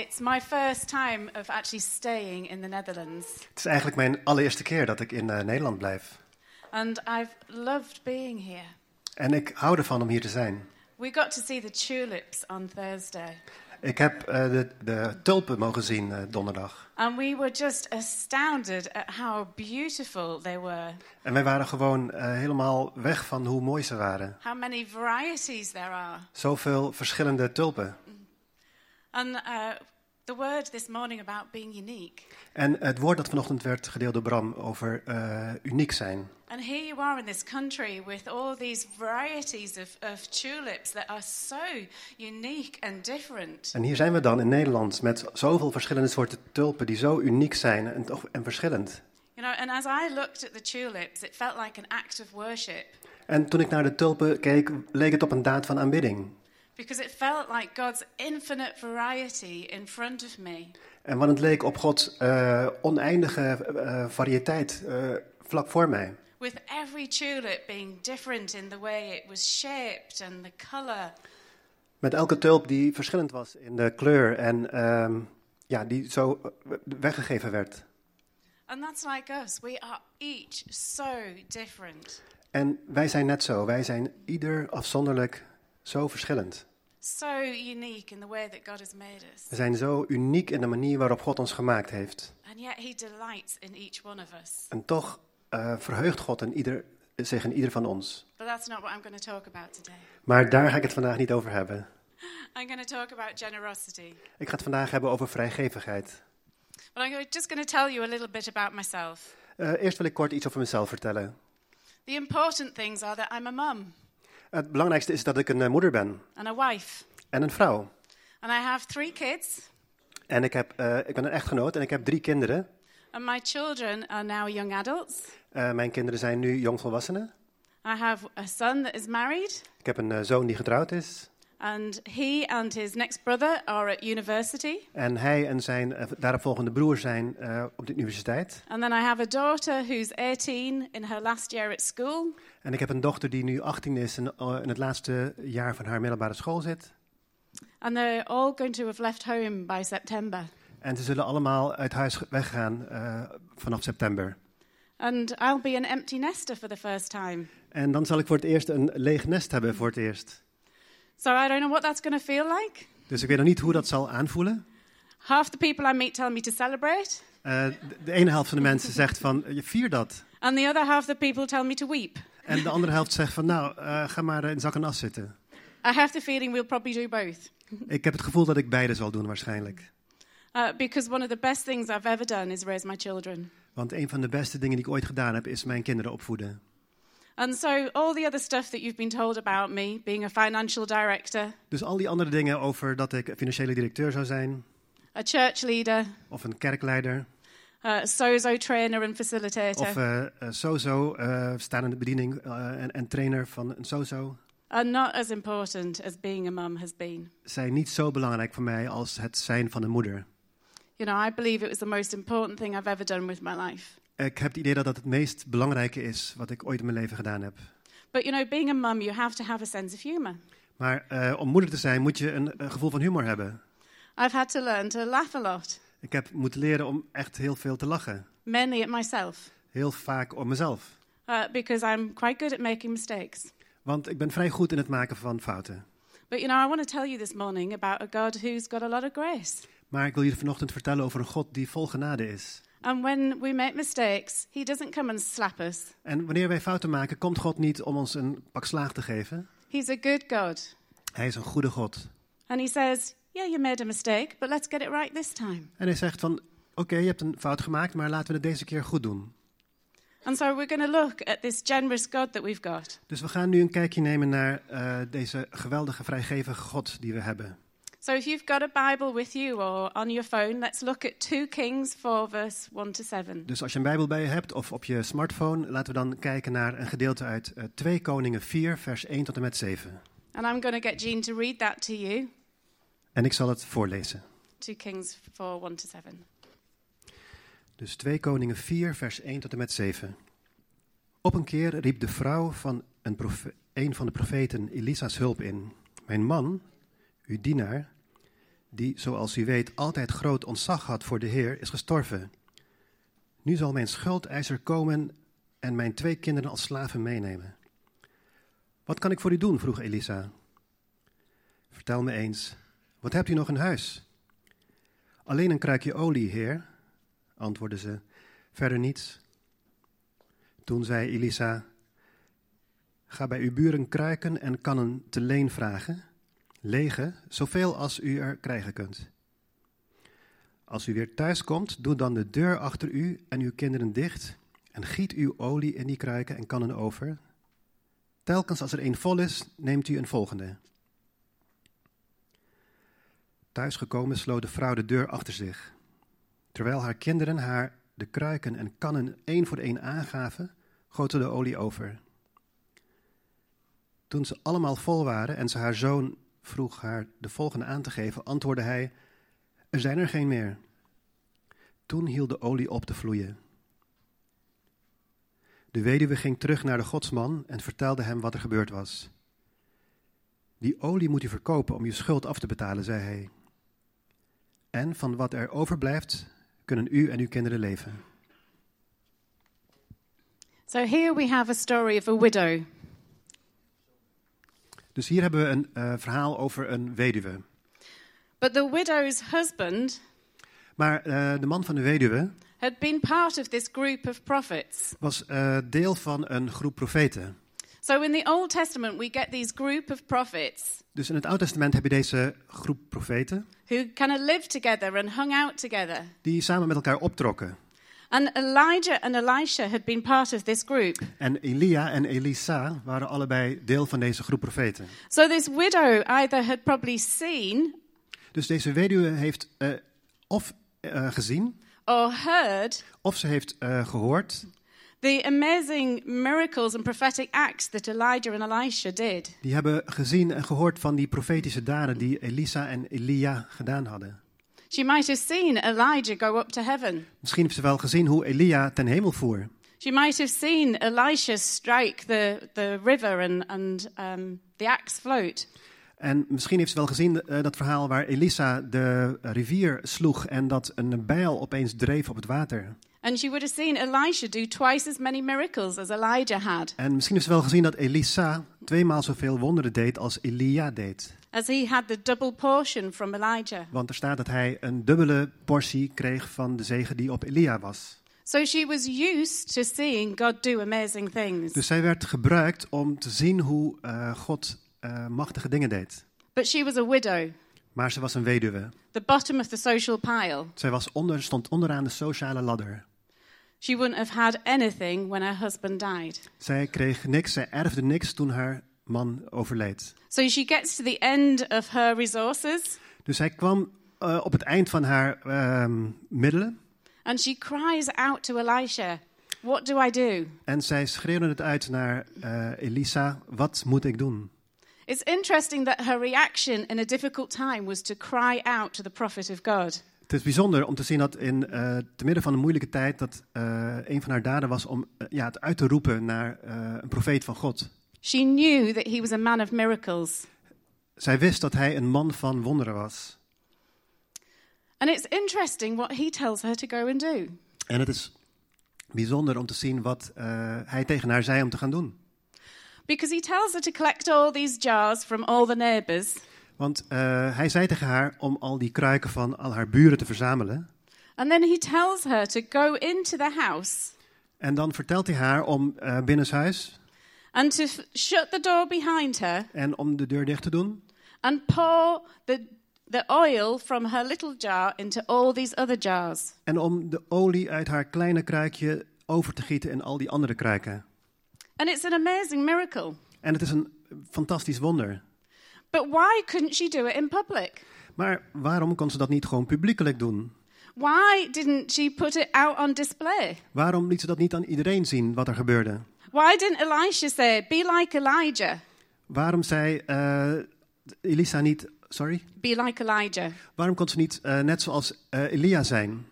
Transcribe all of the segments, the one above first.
It's my first time of actually staying in the Netherlands, Het is eigenlijk mijn allereerste keer dat ik in eh, Nederland blijf. and I've loved being here. En ik hou ervan om hier te zijn. We got to see the tulips on Thursday, Ik heb eh, de, de tulpen mogen zien eh, donderdag. and we were just astounded at how beautiful they were, En wij waren gewoon eh, helemaal weg van hoe mooi ze waren. how many varieties there are. Zoveel verschillende tulpen. And uh, the word this morning about being unique. En het woord dat vanochtend werd gedeeld door Bram over eh, uniek zijn. And here you are in this country with all these varieties of, of tulips that are so unique and different. En hier zijn we dan in Nederland met zoveel verschillende soorten tulpen die zo uniek zijn en, toch- en verschillend. You know, and as I looked at the tulips, it felt like an act of worship En toen ik naar de tulpen keek, leek het op een daad van aanbidding. Because it felt like God's infinite variety in front of me. En want het leek op Gods eh, oneindige eh, variëteit eh, vlak voor mij. With every tulip being different in the way it was shaped and the color. Met elke tulp die verschillend was in de kleur en ehm, ja, die zo weggegeven werd. And that's like us. We are each so different. En wij zijn net zo. Wij zijn ieder afzonderlijk zo verschillend. So unique in the way that God has made us. We zijn zo uniek in de manier waarop God ons gemaakt heeft. And yet he delights in each one of us. En toch eh, verheugt God in ieder, zich in ieder van ons. But that's not what I'm going to talk about today. Maar daar ga ik het vandaag niet over hebben. I'm going to talk about generosity. Ik ga het vandaag hebben over vrijgevigheid. But I'm just going to tell you a little bit about myself. Eerst wil ik kort iets over mezelf vertellen. The important things are that I'm a mum Het belangrijkste is dat ik een eh, moeder ben and a wife. en een vrouw. And I have three kids, En ik, heb, eh, ik ben een echtgenoot en ik heb drie kinderen. and my children are now young adults. Eh, mijn kinderen zijn nu jongvolwassenen. I have a son that is married, Ik heb een zoon die getrouwd is. And he and his next brother are at university. En hij en zijn eh, daaropvolgende broer zijn eh, op de universiteit. And then I have a daughter who's 18 in her last year at school. En ik heb een dochter die nu 18 is en eh, in het laatste jaar van haar middelbare school zit. And they're all going to have left home by September. En ze zullen allemaal uit huis weggaan vanaf september. And I'll be an empty nester for the first time. En dan zal ik voor het eerst een leeg nest hebben voor het eerst. So I don't know what that's going to feel like. Dus ik weet nog niet hoe dat zal aanvoelen. Half the people I meet tell me to celebrate, Eh, de, ene helft van de mensen zegt van, je vier dat. and the other half the people tell me to weep. En de andere helft zegt van, nou, eh, ga maar in zak en as zitten. I have the feeling we'll probably do both. Ik heb het gevoel dat ik beide zal doen waarschijnlijk. Uh, because one of the best things I've ever done is raise my children. Want een van de beste dingen die ik ooit gedaan heb, is mijn kinderen opvoeden. And so, all the other stuff that you've been told about me, being a financial director, Dus al die andere dingen over dat ik financiële directeur zou zijn, a church leader, of een kerkleider, uh, SOZO trainer and facilitator, of eh, SOZO, eh staande bediening eh, en, en trainer van een SOZO, are not as important as being a mum has been. zijn niet zo belangrijk voor mij als het zijn van een moeder. You know, I believe it was the most important thing I've ever done with my life. Ik heb het idee dat dat het meest belangrijke is wat ik ooit in mijn leven gedaan heb. But you know, being a mum, you have to have a sense of humor. Maar eh, om moeder te zijn moet je een, een gevoel van humor hebben. I've had to learn to laugh a lot, Ik heb moeten leren om echt heel veel te lachen. mainly at myself, Heel vaak om mezelf. uh, because I'm quite good at making mistakes. Want ik ben vrij goed in het maken van fouten. But you know, I want to tell you this morning about a God who's got a lot of grace. Maar ik wil je vanochtend vertellen over een God die vol genade is. And when we make mistakes, He doesn't come and slap us. En wanneer wij fouten maken, komt God niet om ons een pak slaag te geven. He's a good God. Hij is een goede God. And He says, Yeah, you made a mistake, but let's get it right this time. En hij zegt van, oké, je hebt een fout gemaakt, maar laten we het deze keer goed doen. And so we're going to look at this generous God that we've got. Dus we gaan nu een kijkje nemen naar eh, deze geweldige vrijgevige God die we hebben. So if you've got a Bible with you or on your phone, let's look at 2 Kings 4, verse 1 to 7. Dus als je een Bijbel bij je hebt of op je smartphone, laten we dan kijken naar een gedeelte uit eh, 2 Koningen 4, vers 1 tot en met 7. And I'm going to get Jean to read that to you. En ik zal het voorlezen. 2 Kings 4, 1 to 7. Dus 2 Koningen 4, vers 1 tot en met 7. Op een keer riep de vrouw van een, een van de profeten Elisa's hulp in. Mijn man, uw dienaar, die, zoals u weet, altijd groot ontzag had voor de Heer, is gestorven. Nu zal mijn schuldeiser komen en mijn twee kinderen als slaven meenemen. Wat kan ik voor u doen? vroeg Elisa. Vertel me eens, wat hebt u nog in huis? Alleen een kruikje olie, heer, antwoordde ze. Verder niets. Toen zei Elisa: Ga bij uw buren kruiken en kannen te leen vragen, lege, zoveel als u er krijgen kunt. Als u weer thuis komt, doe dan de deur achter u en uw kinderen dicht en giet uw olie in die kruiken en kannen over. Telkens als er één vol is, neemt u een volgende. Thuisgekomen sloot de vrouw de deur achter zich. Terwijl haar kinderen haar de kruiken en kannen één voor één aangaven, goten de olie over. Toen ze allemaal vol waren en ze haar zoon vroeg haar de volgende aan te geven, antwoordde hij: Er zijn er geen meer. Toen hield de olie op te vloeien. De weduwe ging terug naar de godsman en vertelde hem wat er gebeurd was. Die olie moet u verkopen om uw schuld af te betalen, zei hij. En van wat er overblijft, kunnen u en uw kinderen leven. So here we have a story of a widow. Dus hier hebben we een uh, verhaal over een weduwe. But the widow's husband Maar uh, de man van de weduwe had been part of this group of prophets. was uh, deel van een groep profeten. So in the Old Testament we get these group of prophets Dus in het Oude Testament heb je deze groep profeten who kind of lived together and hung out together. die samen met elkaar optrokken. And Elijah and Elisha had been part of this group. En Elia en Elisa waren allebei deel van deze groep profeten. So this widow either had probably seen Dus deze weduwe heeft uh, of uh, gezien, or heard of ze heeft uh, gehoord the amazing miracles and prophetic acts that Elijah and Elisha did. Die hebben gezien en gehoord van die profetische daden die Elisa en Elia gedaan hadden. She might have seen Elijah go up to heaven. Misschien heeft ze wel gezien hoe Elia ten hemel voer. She might have seen Elisha strike the, the river and, and um, the axe float. En misschien heeft ze wel gezien uh, dat verhaal waar Elisa de rivier sloeg en dat een bijl opeens dreef op het water. And she would have seen Elisha do twice as many miracles as Elijah had. En misschien heeft ze wel gezien dat Elisa tweemaal zoveel wonderen deed als Elia deed. As he had the double portion from Elijah. Want er staat dat hij een dubbele portie kreeg van de zegen die op Elia was. So she was used to seeing God do amazing things. Dus zij werd gebruikt om te zien hoe uh, God uh, machtige dingen deed. But she was a widow. Maar ze was een weduwe. The bottom of the social pile. Zij was onder, stond onderaan de sociale ladder. She wouldn't have had anything when her husband died. Zij kreeg niks, zij erfde niks toen haar man overleed. So she gets to the end of her resources. Dus zij kwam uh, op het eind van haar uh, middelen. And she cries out to Elisha, "What do I do?" En zij schreeuwde het uit naar uh, Elisa: Wat moet ik doen? It's interesting that her reaction in a difficult time was to cry out to the prophet of God. Het is bijzonder om te zien dat in uh, te midden van een moeilijke tijd dat uh, een van haar daden was om uh, ja, het uit te roepen naar een profeet van God. She knew that he was a man of miracles. Zij wist dat hij een man van wonderen was. And it's interesting what he tells her to go and do. En het is bijzonder om te zien wat hij tegen haar zei om te gaan doen. Because he tells her to collect all these jars from all the neighbors. Want uh, hij zei tegen haar om al die kruiken van al haar buren te verzamelen. And then he tells her to go into the house. En dan vertelt hij haar om uh, binnenshuis. And to shut the door behind her. En om de deur dicht te doen. And pour the, the oil from her little jar into all these other jars. En om de olie uit haar kleine kruikje over te gieten in al die andere kruiken. And it's an amazing miracle. En het is een fantastisch wonder. But why couldn't she do it in public? Maar waarom kon ze dat niet gewoon publiekelijk doen? Why didn't she put it out on display? Waarom liet ze dat niet aan iedereen zien wat er gebeurde? Why didn't Elisha say, "Be like Elijah"? Waarom zei uh, Elisa niet, sorry? Be like Elijah. Waarom kon ze niet uh, net zoals uh, Elia zijn?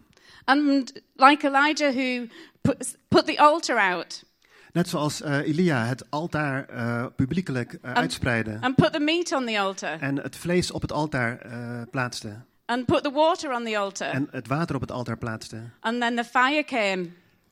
And like Elijah who put, put the altar out. Net zoals eh, Elia het altaar eh, publiekelijk eh, uitspreidde and put the meat on the altar en het vlees op het altaar plaatste and put the water on the altar. en het water op het altaar plaatste. And then the fire came,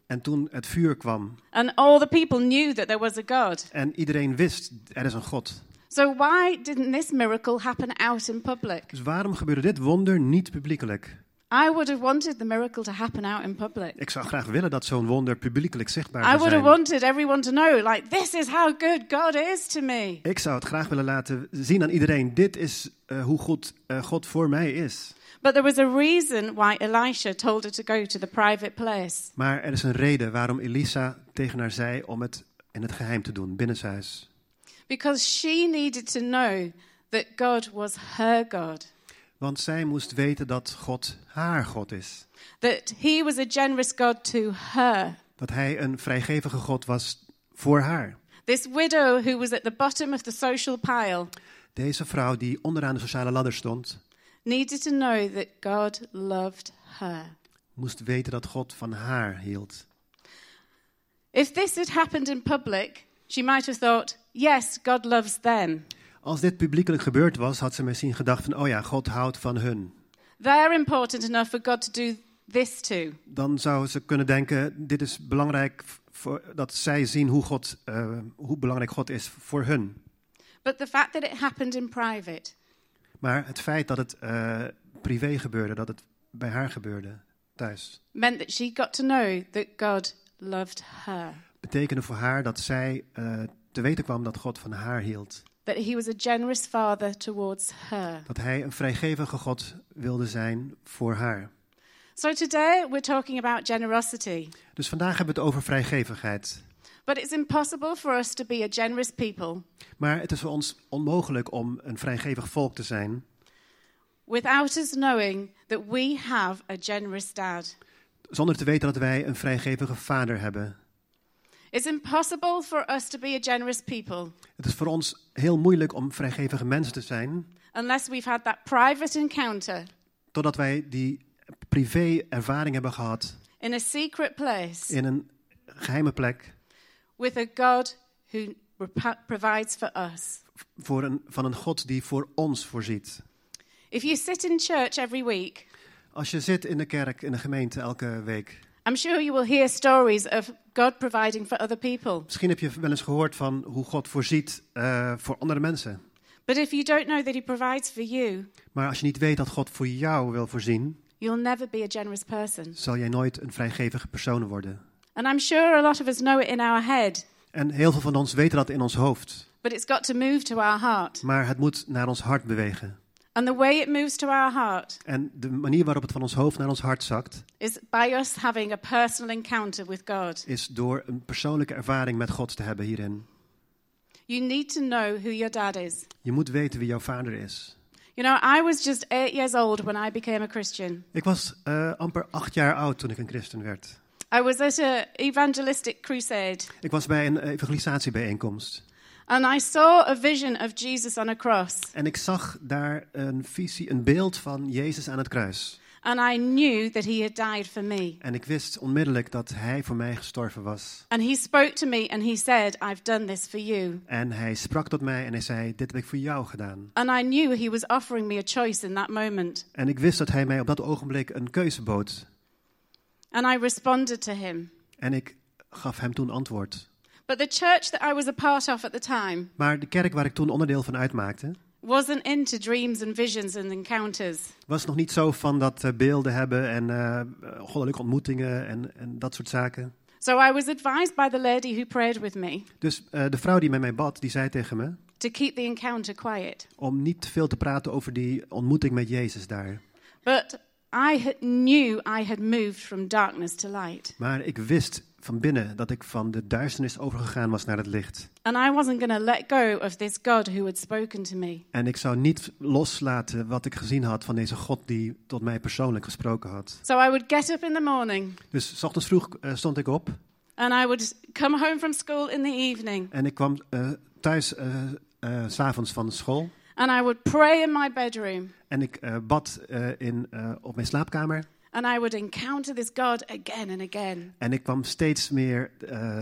En toen het vuur kwam and all the people knew that there was a God. en iedereen wist, er is een God. So, why didn't this miracle happen out in public? Dus waarom gebeurde dit wonder niet publiekelijk? I would have wanted the miracle to happen out in public. Ik zou graag willen dat zo'n wonder publiekelijk zichtbaar I zou would have zijn. wanted everyone to know, like, this is how good God is to me. Ik zou het graag willen laten zien aan iedereen. Dit is eh, hoe goed eh, God voor mij is. But there was a reason why Elisha told her to go to the private place. Maar er is een reden waarom Elisa tegen haar zei om het in het geheim te doen, binnenshuis. Because she needed to know that God was her God. Want zij moest weten dat God haar God is. That he was a generous God to her. Dat hij een vrijgevige God was voor haar. This widow who was at the bottom of the social pile Deze vrouw die onderaan de sociale ladder stond, needed to know that God loved her. moest weten dat God van haar hield. If this had happened in public, she might have thought, yes, God loves them. Als dit publiekelijk gebeurd was, had ze misschien gedacht van, oh ja, God houdt van hun. They're important enough for God to do this to. Dan zou ze kunnen denken, dit is belangrijk voor, dat zij zien hoe, God, eh, hoe belangrijk God is voor hun. But the fact that it happened in private Maar het feit dat het eh, privé gebeurde, dat het bij haar gebeurde, thuis, meant that she got to know that God loved her. betekende voor haar dat zij eh, te weten kwam dat God van haar hield. That he was a generous father towards her. Dat hij een vrijgevige God wilde zijn voor haar. So today we're talking about generosity. Dus vandaag hebben we het over vrijgevigheid. But it's impossible for us to be a generous people Maar het is voor ons onmogelijk om een vrijgevig volk te zijn without us knowing that we have a generous dad. zonder te weten dat wij een vrijgevige vader hebben. It's impossible for us to be a generous people Het is voor ons heel moeilijk om vrijgevige mensen te zijn, unless we've had that private encounter totdat wij die privé ervaring hebben gehad in a secret place in een geheime plek with a God who provides for us. voor een, van een God die voor ons voorziet. If you sit in church every week, Als je zit in de kerk, in de gemeente elke week, I'm sure you will hear stories of God providing for other people. misschien heb je wel eens gehoord van hoe God voorziet eh, voor andere mensen. But if you don't know that He provides for you, Maar als je niet weet dat God voor jou wil voorzien, you'll never be a generous person. zal jij nooit een vrijgevige persoon worden. And I'm sure a lot of us know it in our head, En heel veel van ons weten dat in ons hoofd. but it's got to move to our heart. Maar het moet naar ons hart bewegen. And the way it moves to our heart En de manier waarop het van ons hoofd naar ons hart zakt, is by us having a personal encounter with God. is door een persoonlijke ervaring met God te hebben hierin. You need to know who your dad is. Je moet weten wie jouw vader is. You know, I was just eight years old when I became a Christian. Ik was eh, amper acht jaar oud toen ik een christen werd. I was at a evangelistic crusade Ik was bij een evangelisatiebijeenkomst. and I saw a vision of Jesus on a cross. En ik zag daar een visie, een beeld van Jezus aan het kruis. And I knew that he had died for me. En ik wist onmiddellijk dat hij voor mij gestorven was. And he spoke to me and he said, I've done this for you. En hij sprak tot mij en hij zei: Dit heb ik voor jou gedaan. And I knew he was offering me a choice in that moment. En ik wist dat hij mij op dat ogenblik een keuze bood. And I responded to him. En ik gaf hem toen antwoord. But the church that I was a part of at the time Maar de kerk waar ik toen onderdeel van uitmaakte, wasn't into dreams and visions and encounters. was nog niet zo van dat eh, beelden hebben en eh, goddelijke ontmoetingen en, en dat soort zaken. So I was advised by the lady who prayed with me Dus eh, de vrouw die met mij bad, die zei tegen me to keep the encounter quiet. om niet te veel te praten over die ontmoeting met Jezus daar. But I had, knew I had moved from darkness to light. Maar ik wist van binnen dat ik van de duisternis overgegaan was naar het licht. And I wasn't going to let go of this God who had spoken to me. En ik zou niet loslaten wat ik gezien had van deze God die tot mij persoonlijk gesproken had. So I would get up in the morning Dus s ochtends vroeg eh, stond ik op and I would come home from school in the evening en ik kwam eh, thuis eh, s s'avonds van school. And I would pray in my bedroom En ik eh, bad eh, in, eh, op mijn slaapkamer. And I would encounter this God again and again. En ik kwam steeds meer,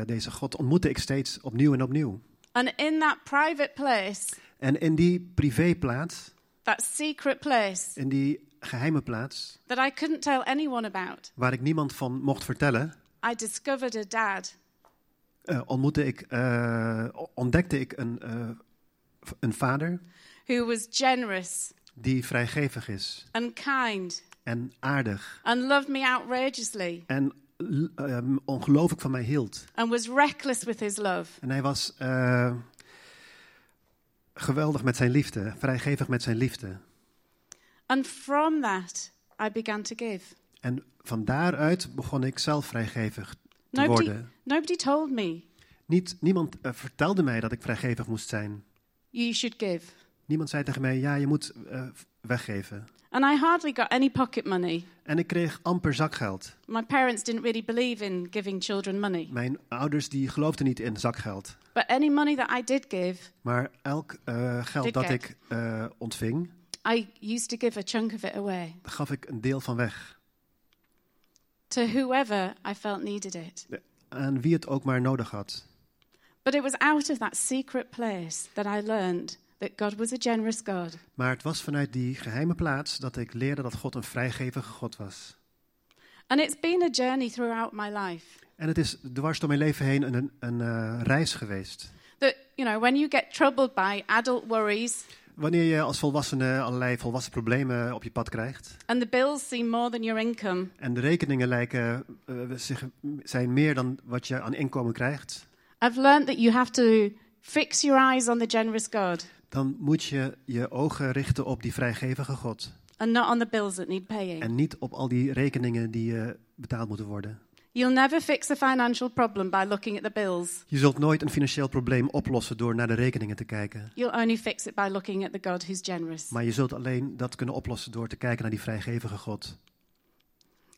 deze God ontmoette ik steeds opnieuw en opnieuw. And in that private place, En in die privéplaats, that secret place in die geheime plaats, that I couldn't tell anyone about, waar ik niemand van mocht vertellen, I discovered a dad ontmoette ik, ontdekte ik een, een vader who was generous die vrijgevig is and kind en aardig and loved me outrageously en ehm, ongelooflijk van mij hield. and was reckless with his love. En hij was eh, geweldig met zijn liefde, vrijgevig met zijn liefde. And from that, I began to give. En van daaruit begon ik zelf vrijgevig te Nobody, worden. nobody told me Niet, niemand eh, vertelde mij dat ik vrijgevig moest zijn. you should give. Niemand zei tegen mij, ja, je moet eh, weggeven. And I hardly got any pocket money. En ik kreeg amper zakgeld. My parents didn't really believe in giving children money. Mijn ouders die geloofden niet in zakgeld. But any money that I did give, Maar elk eh, geld dat geld. ik eh, ontving, I used to give a chunk of it away gaf ik een deel van weg. to whoever I felt needed it. Aan wie het ook maar nodig had. But it was out of that secret place that I learned that God was a generous God. Maar het was vanuit die geheime plaats dat ik leerde dat God een vrijgevige God was. And it's been a journey throughout my life. En het is dwars door mijn leven heen een, een eh, reis geweest. That, you know, when you get troubled by adult worries Wanneer je als volwassene allerlei volwassen problemen op je pad krijgt. and the bills seem more than your income, En de rekeningen lijken, eh, zich, zijn meer dan wat je aan inkomen krijgt. I've learned that you have to fix your eyes on the generous God Dan moet je je ogen richten op die vrijgevige God. and not on the bills that need paying. En niet op al die rekeningen die eh, betaald moeten worden. You'll never fix a financial problem by looking at the bills. Je zult nooit een financieel probleem oplossen door naar de rekeningen te kijken. You'll only fix it by looking at the God who's generous. Maar je zult alleen dat kunnen oplossen door te kijken naar die vrijgevige God.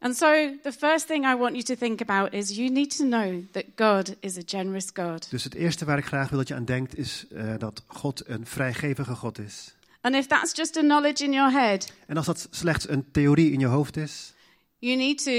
And so, the first thing I want you to think about is you need to know that God is a generous God. Dus het eerste waar ik graag wil dat je aan denkt is eh, dat God een vrijgevige God is. And if that's just a knowledge in your head, En als dat slechts een theorie in je hoofd is, you need to,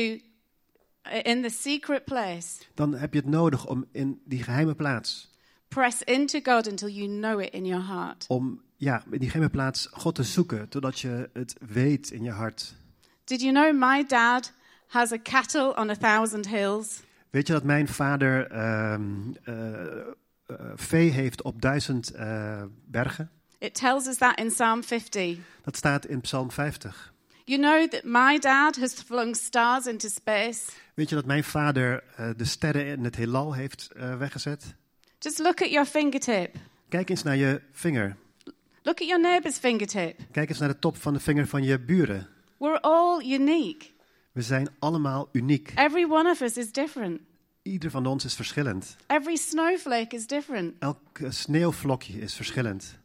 in the secret place, dan heb je het nodig om in die geheime plaats, press into God until you know it in your heart. om ja, in die geheime plaats God te zoeken, totdat je het weet in je hart. Did you know my dad has a cattle on a thousand hills? Weet je dat mijn vader ehm, eh, eh, vee heeft op duizend eh, bergen? It tells us that in Psalm 50. Dat staat in Psalm 50. You know that my dad has flung stars into space? Weet je dat mijn vader de sterren in het heelal heeft weggezet? Just look at your fingertip. Kijk eens naar je vinger. Look at your neighbor's fingertip. Kijk eens naar de top van de vinger van je buren. We're all unique. We zijn allemaal uniek. Every one of us is different. Ieder van ons is verschillend. Every snowflake is different. Elk eh, sneeuwvlokje is verschillend.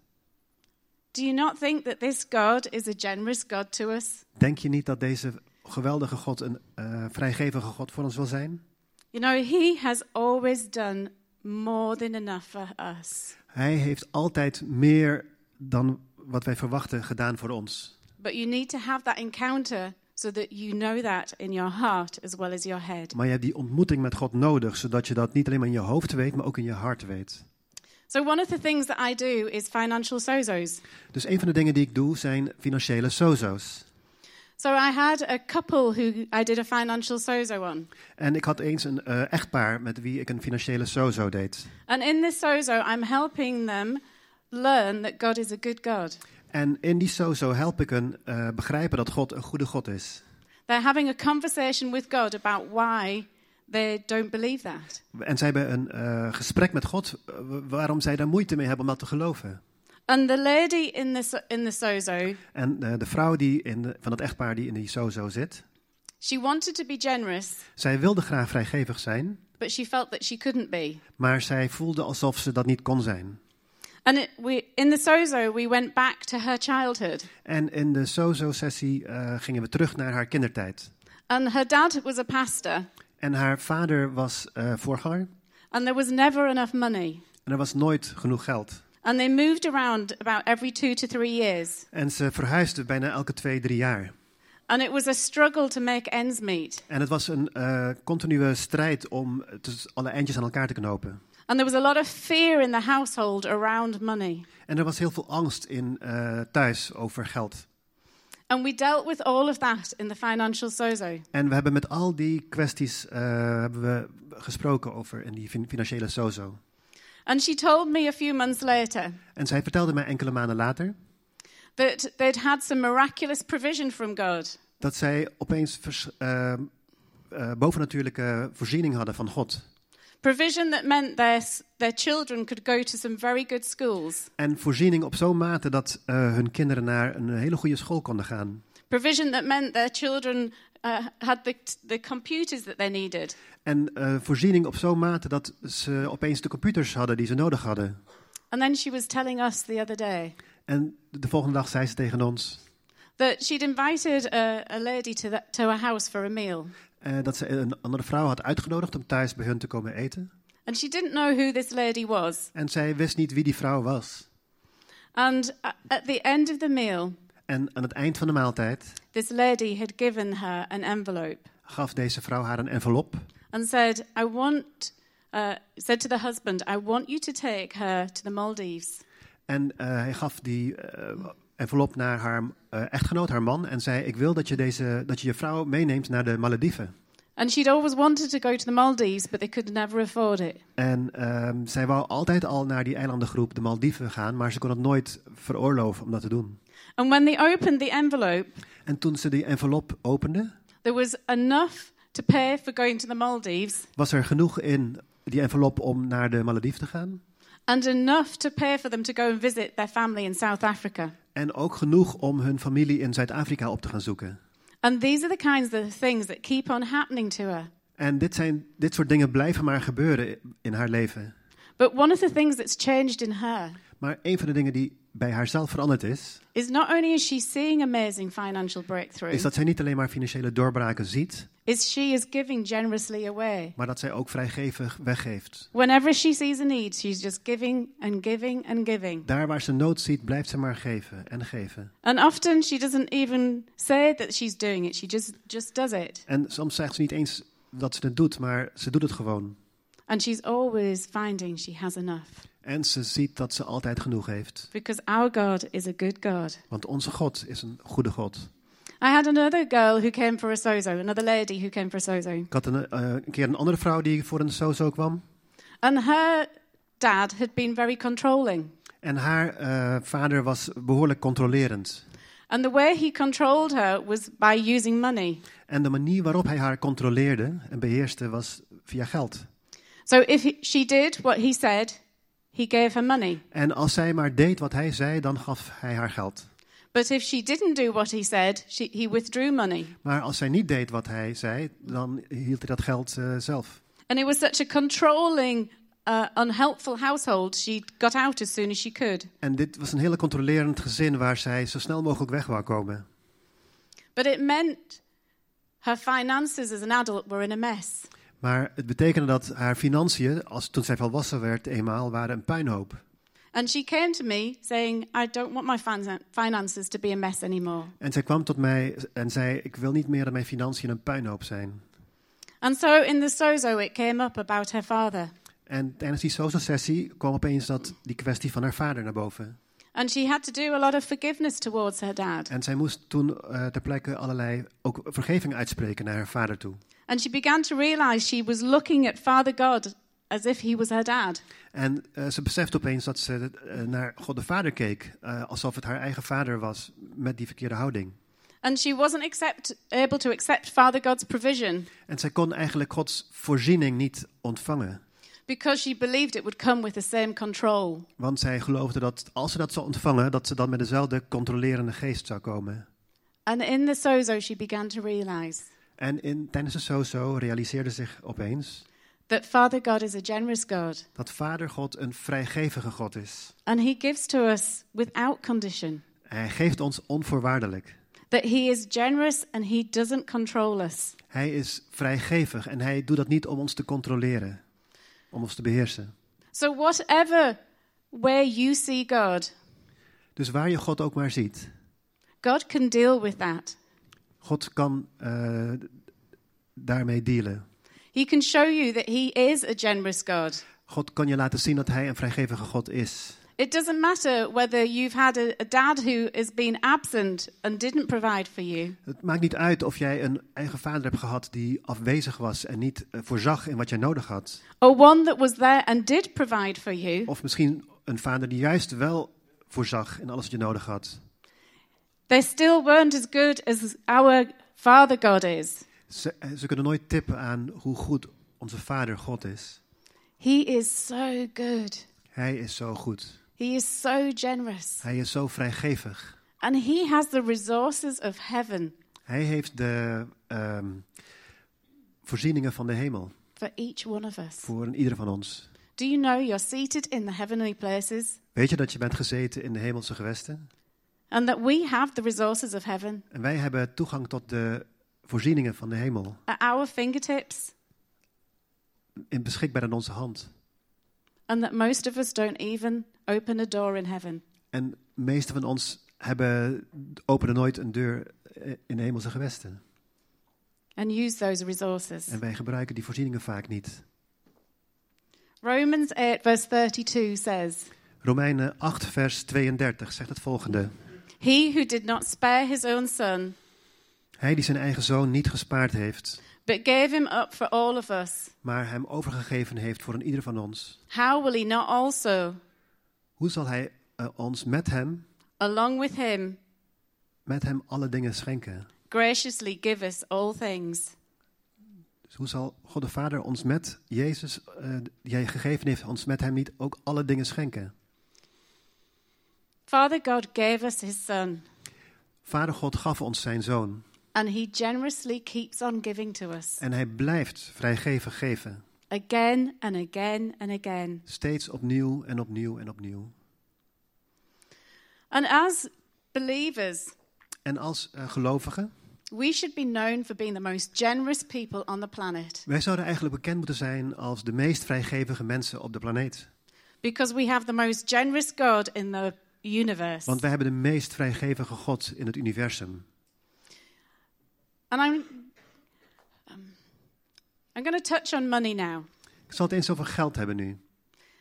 Do you not think that this God is a generous God to us? Denk je niet dat deze geweldige God een eh, vrijgevige God voor ons wil zijn? You know, He has always done more than enough for us. Hij heeft altijd meer dan wat wij verwachten gedaan voor ons. But you need to have that encounter so that you know that in your heart as well as your head. Maar je hebt die ontmoeting met God nodig, zodat je dat niet alleen maar in je hoofd weet, maar ook in je hart weet. So, one of the things that I do is financial sozos. Dus een van de dingen die ik doe zijn financiële sozo's. So, I had a couple who I did a financial sozo on. En ik had eens een eh, echtpaar met wie ik een financiële sozo deed. And in this sozo, I'm helping them learn that God is a good God. En in die sozo help ik hen eh, begrijpen dat God een goede God is. They're having a conversation with God about why they don't believe that. En zij hebben een eh, gesprek met God eh, waarom zij daar moeite mee hebben om dat te geloven. And the lady in the, in the sozo, En de vrouw die in de- van het echtpaar die in die sozo zit, she wanted to be generous, zij wilde graag vrijgevig zijn, but she felt that she couldn't be. maar zij voelde alsof ze dat niet kon zijn. And it, we, in the sozo, we went back to her childhood. En in de sozo-sessie eh, gingen we terug naar haar kindertijd. And her dad was a pastor, En haar vader was eh, voorganger and there was never enough money. en er was nooit genoeg geld. And they moved around about every two to three years. En ze verhuisde bijna elke twee, drie jaar. And it was a struggle to make ends meet. En het was een eh, continue strijd om alle eindjes aan elkaar te knopen. And there was a lot of fear in the household around money. En er was heel veel angst in eh, thuis over geld. And we dealt with all of that in the financial sozo. En we hebben met al die kwesties eh, hebben we gesproken over in die fin- financiële sozo. And she told me a few months later En zij vertelde mij enkele maanden later that they'd had some miraculous provision from God. dat zij opeens vers, eh, bovennatuurlijke voorziening hadden van God. Provision that meant their, their children could go to some very good schools. En voorziening op zo'n mate dat eh, hun kinderen naar een hele goede school konden gaan. Provision that meant their children uh, had the, the computers that they needed. En eh, voorziening op zo'n mate dat ze opeens de computers hadden die ze nodig hadden. And then she was telling us the other day En de volgende dag zei ze tegen ons that she'd invited a, a lady to, the, to her house for a meal. Eh, dat ze een andere vrouw had uitgenodigd om thuis bij hun te komen eten. And she didn't know who this lady was. En zij wist niet wie die vrouw was. And at the end of the meal, En aan het eind van de maaltijd this lady had given her an envelope gaf deze vrouw haar een envelop. and said, I want, uh, said to the husband, I want you to take her to the Maldives. En eh, hij gaf die eh, envelop naar haar eh, echtgenoot, haar man. En zei: Ik wil dat je, deze, dat je je vrouw meeneemt naar de Malediven. And she'd always wanted to go to the Maldives, but they could never afford it. En ehm, zij wou altijd al naar die eilandengroep, de Maldiven, gaan. Maar ze kon het nooit veroorloven om dat te doen. And when they opened the envelope, En toen ze die envelop opende, there was enough to pay for going to the Maldives was er genoeg in die envelop om naar de Malediven te gaan. and enough to pay for them to go and visit their family in South Africa. En ook genoeg om hun familie in Zuid-Afrika op te gaan zoeken. And these are the kinds of things that keep on happening to her. En dit, zijn, dit soort dingen blijven maar gebeuren in haar leven. But one of the things that's changed in her Maar een van de dingen die bij haarzelf veranderd is, is not only is she seeing amazing financial breakthrough, is dat zij niet alleen maar financiële doorbraken ziet, is she is giving generously away. maar dat zij ook vrijgevig weggeeft. Whenever she sees a need, she's just giving and giving and giving. Daar waar ze nood ziet, blijft ze maar geven en geven. And often she doesn't even say that she's doing it. She just just does it. En soms zegt ze niet eens dat ze het doet, maar ze doet het gewoon. And she's always finding she has enough. En ze ziet dat ze altijd genoeg heeft. Because our God is a good God. Want onze God is een goede God. I had another girl who came for a sozo, another lady who came for a sozo. Ik had een, eh, een keer een andere vrouw die voor een sozo kwam. And her dad had been very controlling. En haar eh, vader was behoorlijk controlerend. And the way he controlled her was by using money. En de manier waarop hij haar controleerde en beheerste was via geld. So if he, she did what he said, he gave her money. En als zij maar deed wat hij zei, dan gaf hij haar geld. But if she didn't do what he said, she, he withdrew money. Maar als zij niet deed wat hij zei, dan hield hij dat geld eh, zelf. And it was such a controlling, uh, unhelpful household, she got out as soon as she could. En dit was een hele controlerend gezin waar zij zo snel mogelijk weg wou komen. But it meant her finances as an adult were in a mess. Maar het betekende dat haar financiën, als, toen zij volwassen werd eenmaal, waren een puinhoop. And she came to me saying, I don't want my fin- finances to be a mess anymore. En zij kwam tot mij en zei, ik wil niet meer dat mijn financiën een puinhoop zijn. And so in the sozo, it came up about her father. En tijdens die social-sessie kwam opeens dat, die kwestie van haar vader naar boven. And she had to do a lot of forgiveness towards her dad. En zij moest toen eh, ter plekke allerlei ook vergeving uitspreken naar haar vader toe. And she began to realize she was looking at Father God as if he was her dad. En eh, ze besefte opeens dat ze eh, naar God de Vader keek, eh, alsof het haar eigen vader was met die verkeerde houding. And she wasn't accept, able to accept Father God's provision En zij kon eigenlijk Gods voorziening niet ontvangen. because she believed it would come with the same control. Want zij geloofde dat als ze dat zou ontvangen, dat ze dan met dezelfde controlerende geest zou komen. And in the sozo, she began to realize En in, tijdens de sozo realiseerde zich opeens that Father God is a generous God. dat Vader God een vrijgevige God is. And he gives to us without condition. Hij geeft ons onvoorwaardelijk. That he is generous and he doesn't control us. Hij is vrijgevig en hij doet dat niet om ons te controleren, om ons te beheersen. So, whatever way you see God, Dus waar je God ook maar ziet, God can deal with that. God kan eh, daarmee dealen. He can show you that He is a generous God. God kan je laten zien dat hij een vrijgevige God is. It doesn't matter whether you've had a, a dad who has been absent and didn't provide for you, Het maakt niet uit of jij een eigen vader hebt gehad die afwezig was en niet eh, voorzag in wat jij nodig had. or one that was there and did provide for you. Of misschien een vader die juist wel voorzag in alles wat je nodig had. They still weren't as good as our Father God is. Ze, eh, ze kunnen nooit tippen aan hoe goed onze vader God is. He is so good. Hij is zo goed. He is so generous. Hij is zo vrijgevig. And He has the resources of heaven Hij heeft de ehm, voorzieningen van de hemel for each one of us. voor ieder van ons. Do you know you're seated in the heavenly places Weet je dat je bent gezeten in de hemelse gewesten? And that we have the resources of heaven En wij hebben toegang tot de voorzieningen van de hemel at our fingertips? in beschikbaar in onze hand. And that most of us don't even open a door in heaven. En de meeste van ons hebben, openen nooit een deur in de hemelse gewesten. and use those resources. En wij gebruiken die voorzieningen vaak niet. Romans 8, verse 32 says, Romeinen 8, vers 32 zegt het volgende. He who did not spare his own son, Hij die zijn eigen zoon niet gespaard heeft, but gave him up for all of us, maar hem overgegeven heeft voor een ieder van ons. how will he not also, Hoe zal hij eh, ons met hem, along with him, met hem alle dingen schenken? graciously give us all things? Dus hoe zal God de Vader ons met Jezus, eh, die hij gegeven heeft, ons met hem niet ook alle dingen schenken? Father God gave us his son, Vader God gaf ons zijn zoon and he generously keeps on giving to us en hij blijft vrijgevig geven. again and again and again. Steeds opnieuw en opnieuw en opnieuw. And as believers, En als eh, gelovigen, we should be known for being the most generous people on the planet wij zouden eigenlijk bekend moeten zijn als de meest vrijgevige mensen op de planeet. because we have the most generous God in the universe. Want wij hebben de meest vrijgevige God in het universum. And I'm, um, I'm going to touch on money now. Ik zal het eens over geld hebben nu.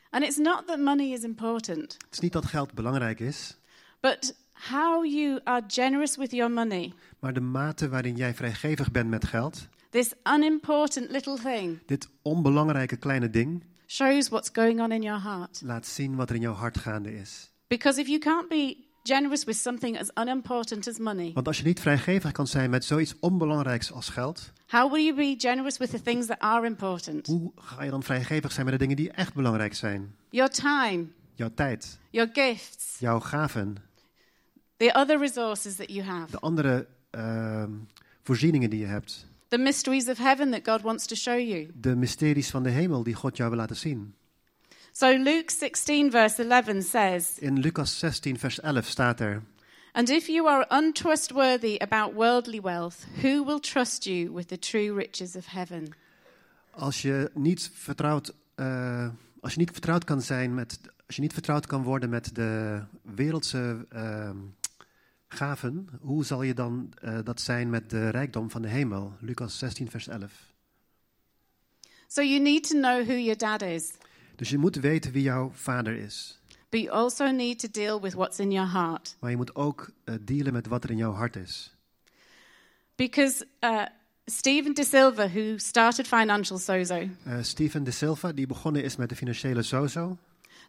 And it's not that money is important, Het is niet dat geld belangrijk is, but how you are generous with your money. maar de mate waarin jij vrijgevig bent met geld, This unimportant little thing dit onbelangrijke kleine ding, shows what's going on in your heart. laat zien wat er in jouw hart gaande is. Because if you can't be generous with something as unimportant as money, Want als je niet vrijgevig kan zijn met zoiets onbelangrijks als geld, how will you be generous with the things that are important? hoe ga je dan vrijgevig zijn met de dingen die echt belangrijk zijn? Your time, Jouw tijd, your gifts, jouw gaven, the other resources that you have, de andere ehm, voorzieningen die je hebt, the mysteries of heaven that God wants to show you. de mysteries van de hemel die God jou wil laten zien. So Luke 16, verse 11 says, In Lucas 16, vers 11 staat er: And if you are untrustworthy about worldly wealth, who will trust you with the true riches of heaven? Als je niet vertrouwd, eh, als je niet vertrouwd kan zijn met, als je niet vertrouwd kan worden met de wereldse ehm, gaven, hoe zal je dan eh, dat zijn met de rijkdom van de hemel? Lucas 16, vers 11. So you need to know who your dad is, Dus je moet weten wie jouw vader is. but you also need to deal with what's in your heart. Maar je moet ook eh, dealen met wat er in jouw hart is. Because uh, Stephen De Silva, who started Financial Sozo, Eh, Stephen De Silva, die begonnen is met de financiële sozo,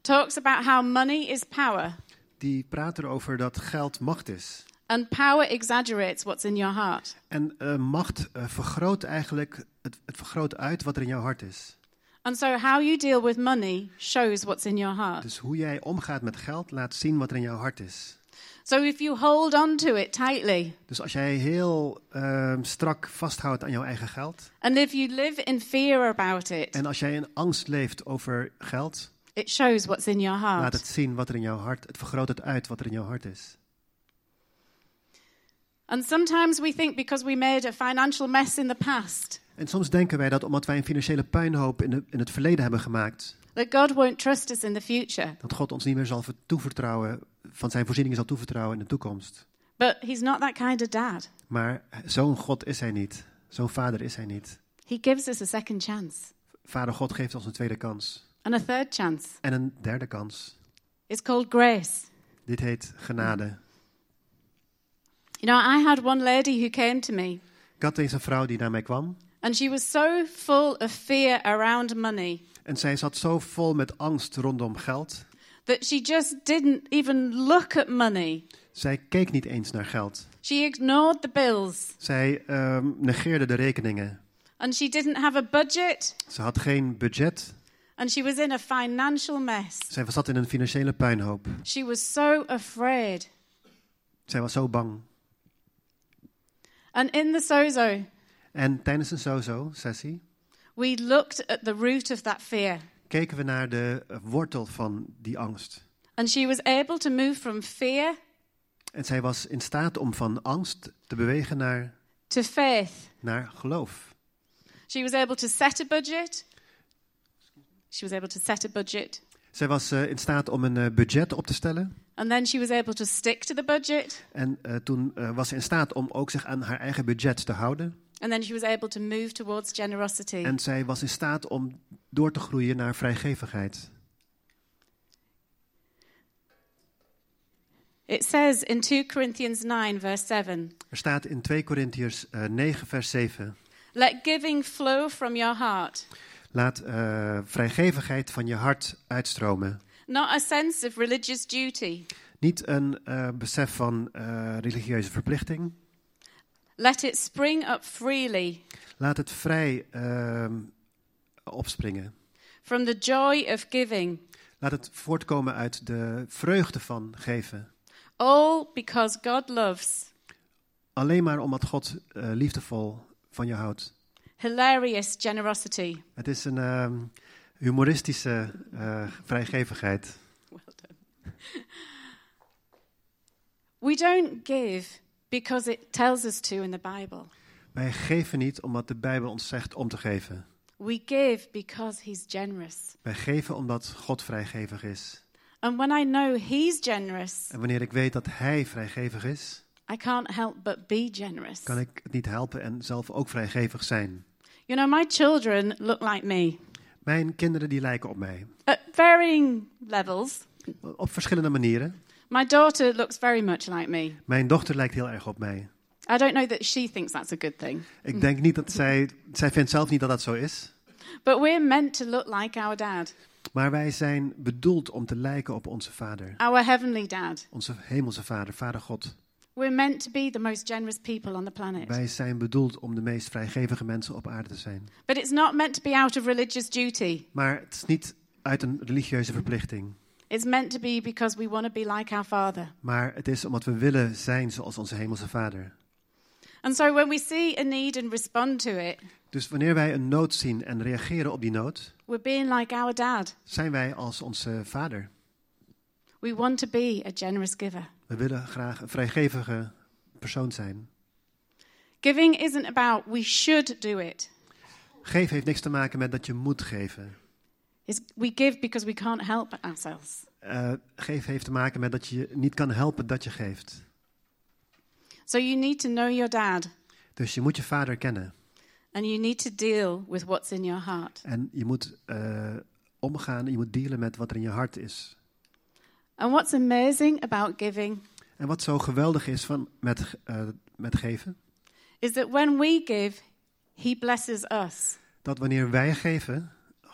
talks about how money is power, die praat erover dat geld macht is. and power exaggerates what's in your heart. En eh, macht eh, vergroot eigenlijk, het, het vergroot uit wat er in jouw hart is. And so, how you deal with money shows what's in your heart. Dus hoe jij omgaat met geld laat zien wat er in jouw hart is. So, if you hold on to it tightly, Dus als jij heel ehm, strak vasthoudt aan jouw eigen geld and if you live in fear about it, en als jij in angst leeft over geld, it shows what's in your heart. laat het zien wat er in jouw hart, het vergroot het uit wat er in jouw hart is. And sometimes we think because we made a financial mess in the past, En soms denken wij dat omdat wij een financiële puinhoop in, de, in het verleden hebben gemaakt, that God won't trust us in the future. dat God ons niet meer zal ver- toevertrouwen, van zijn voorzieningen zal toevertrouwen in de toekomst. But He's not that kind of dad. Maar zo'n God is hij niet. Zo'n vader is hij niet. He gives us a second chance Vader God geeft ons een tweede kans. and a third chance. En een derde kans. It's called grace. Dit heet genade. You know, I had one lady who came to me, Ik had eens een vrouw die naar mij kwam. And she was so full of fear around money En zij zat zo vol met angst rondom geld. that she just didn't even look at money. Zij keek niet eens naar geld. She ignored the bills, Zij ehm, negeerde de rekeningen. and she didn't have a budget, Ze had geen budget. and she was in a financial mess. Zij zat in een financiële puinhoop. She was so afraid. Zij was zo bang. And in the sozo, En tijdens een sozo-sessie we looked at the root of that fear. keken we naar de wortel van die angst. And she was able to move from fear En zij was in staat om van angst te bewegen naar, to faith. naar geloof. She was able to set a budget. She was able to set a budget. Zij was eh, in staat om een eh, budget op te stellen. And then she was able to stick to the budget. En eh, toen was ze in staat om ook zich aan haar eigen budget te houden. And then she was able to move towards generosity. En zij was in staat om door te groeien naar vrijgevigheid. It says in 2 Corinthians 9, verse 7 Er staat in 2 Korintiërs eh, 9, vers 7. Let giving flow from your heart, Laat eh, vrijgevigheid van je hart uitstromen. not a sense of religious duty. Niet een eh, besef van eh, religieuze verplichting. Let it spring up freely Laat het vrij ehm, opspringen. from the joy of giving, Laat het voortkomen uit de vreugde van geven. all because God loves. Alleen maar omdat God eh, liefdevol van je houdt. Hilarious generosity. Het is een ehm, humoristische eh, vrijgevigheid. Well done. We don't give because it tells us to in the Bible. Wij geven niet omdat de Bijbel ons zegt om te geven. We give because He's generous. Wij geven omdat God vrijgevig is. And when I know He's generous, En wanneer ik weet dat Hij vrijgevig is, I can't help but be generous. kan ik het niet helpen en zelf ook vrijgevig zijn. You know, my children look like me Mijn kinderen die lijken op mij. at varying levels. Op verschillende manieren. My daughter looks very much like me. Mijn dochter lijkt heel erg op mij. I don't know that she thinks that's a good thing. Ik denk niet dat zij... Zij vindt zelf niet dat dat zo is. But we're meant to look like our dad, Maar wij zijn bedoeld om te lijken op onze vader. our heavenly dad. Onze hemelse vader, vader God. We're meant to be the most generous people on the planet. Wij zijn bedoeld om de meest vrijgevige mensen op aarde te zijn. But it's not meant to be out of religious duty. Maar het is niet uit een religieuze verplichting. It's meant to be because we want to be like our Father. Maar het is omdat we willen zijn zoals onze hemelse vader. And so when we see a need and respond to it, Dus wanneer wij een nood zien en reageren op die nood, we're being like our dad. zijn wij als onze vader. We want to be a generous giver. We willen graag een vrijgevige persoon zijn. Giving isn't about we should do it. Geven heeft niks te maken met dat je moet geven. It's we give because we can't help ourselves. Eh, geven heeft te maken met dat je niet kan helpen dat je geeft. So you need to know your dad Dus je moet je vader kennen. and you need to deal with what's in your heart. En je moet eh, omgaan, je moet dealen met wat er in je hart is. And what's amazing about giving En wat zo geweldig is van, met, eh, met geven, is that when we give, he blesses us. dat wanneer wij geven,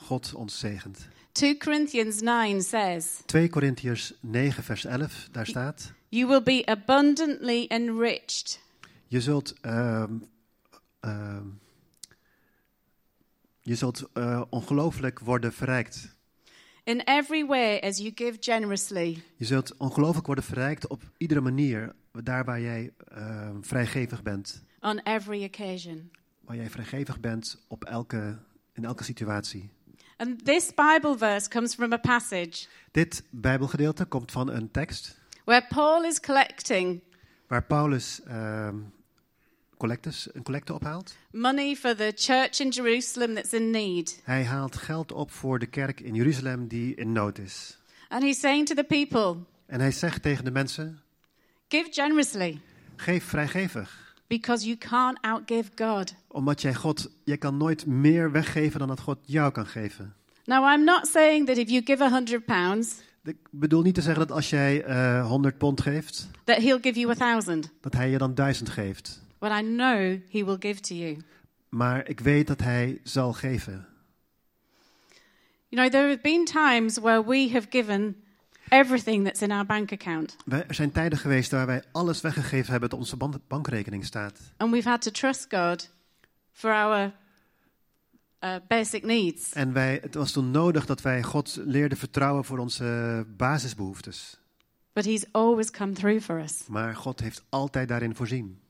God ons zegent. 2 Corinthians 9 says, 2 Korintiërs 9, vers 11, daar staat: You will be abundantly enriched. Je zult, ehm, ehm, je zult eh, ongelooflijk worden verrijkt. In every way, as you give generously, Je zult ongelooflijk worden verrijkt op iedere manier, daar waar jij ehm, vrijgevig bent. on every occasion. Waar jij vrijgevig bent op elke, in elke situatie. And this Bible verse comes from a passage Dit Bijbelgedeelte komt van een tekst where Paul is collecting waar Paulus ehm, collectes, een collecte ophaalt. money for the church in Jerusalem that's in need. Hij haalt geld op voor de kerk in Jeruzalem die in nood is. And he's saying to the people, En hij zegt tegen de mensen, Give generously. geef vrijgevig. Because you can't outgive God. Omdat jij God, jij kan nooit meer weggeven dan dat God jou kan geven. Now, I'm not saying that if you give a hundred pounds, Ik bedoel niet te zeggen dat als jij eh 100 pond geeft, that He'll give you a thousand. dat hij je dan 1000 geeft. But I know He will give to you. Maar ik weet dat hij zal geven. You know, there have been times where we have given everything that's in our bank account, Wij- Er zijn tijden geweest waar wij alles weggegeven hebben dat onze ban- bankrekening staat. and we've had to trust God for our uh, basic needs. En wij, het was toen nodig dat wij God leerden vertrouwen voor onze basisbehoeftes. But He's always come through for us. Maar God heeft altijd daarin voorzien.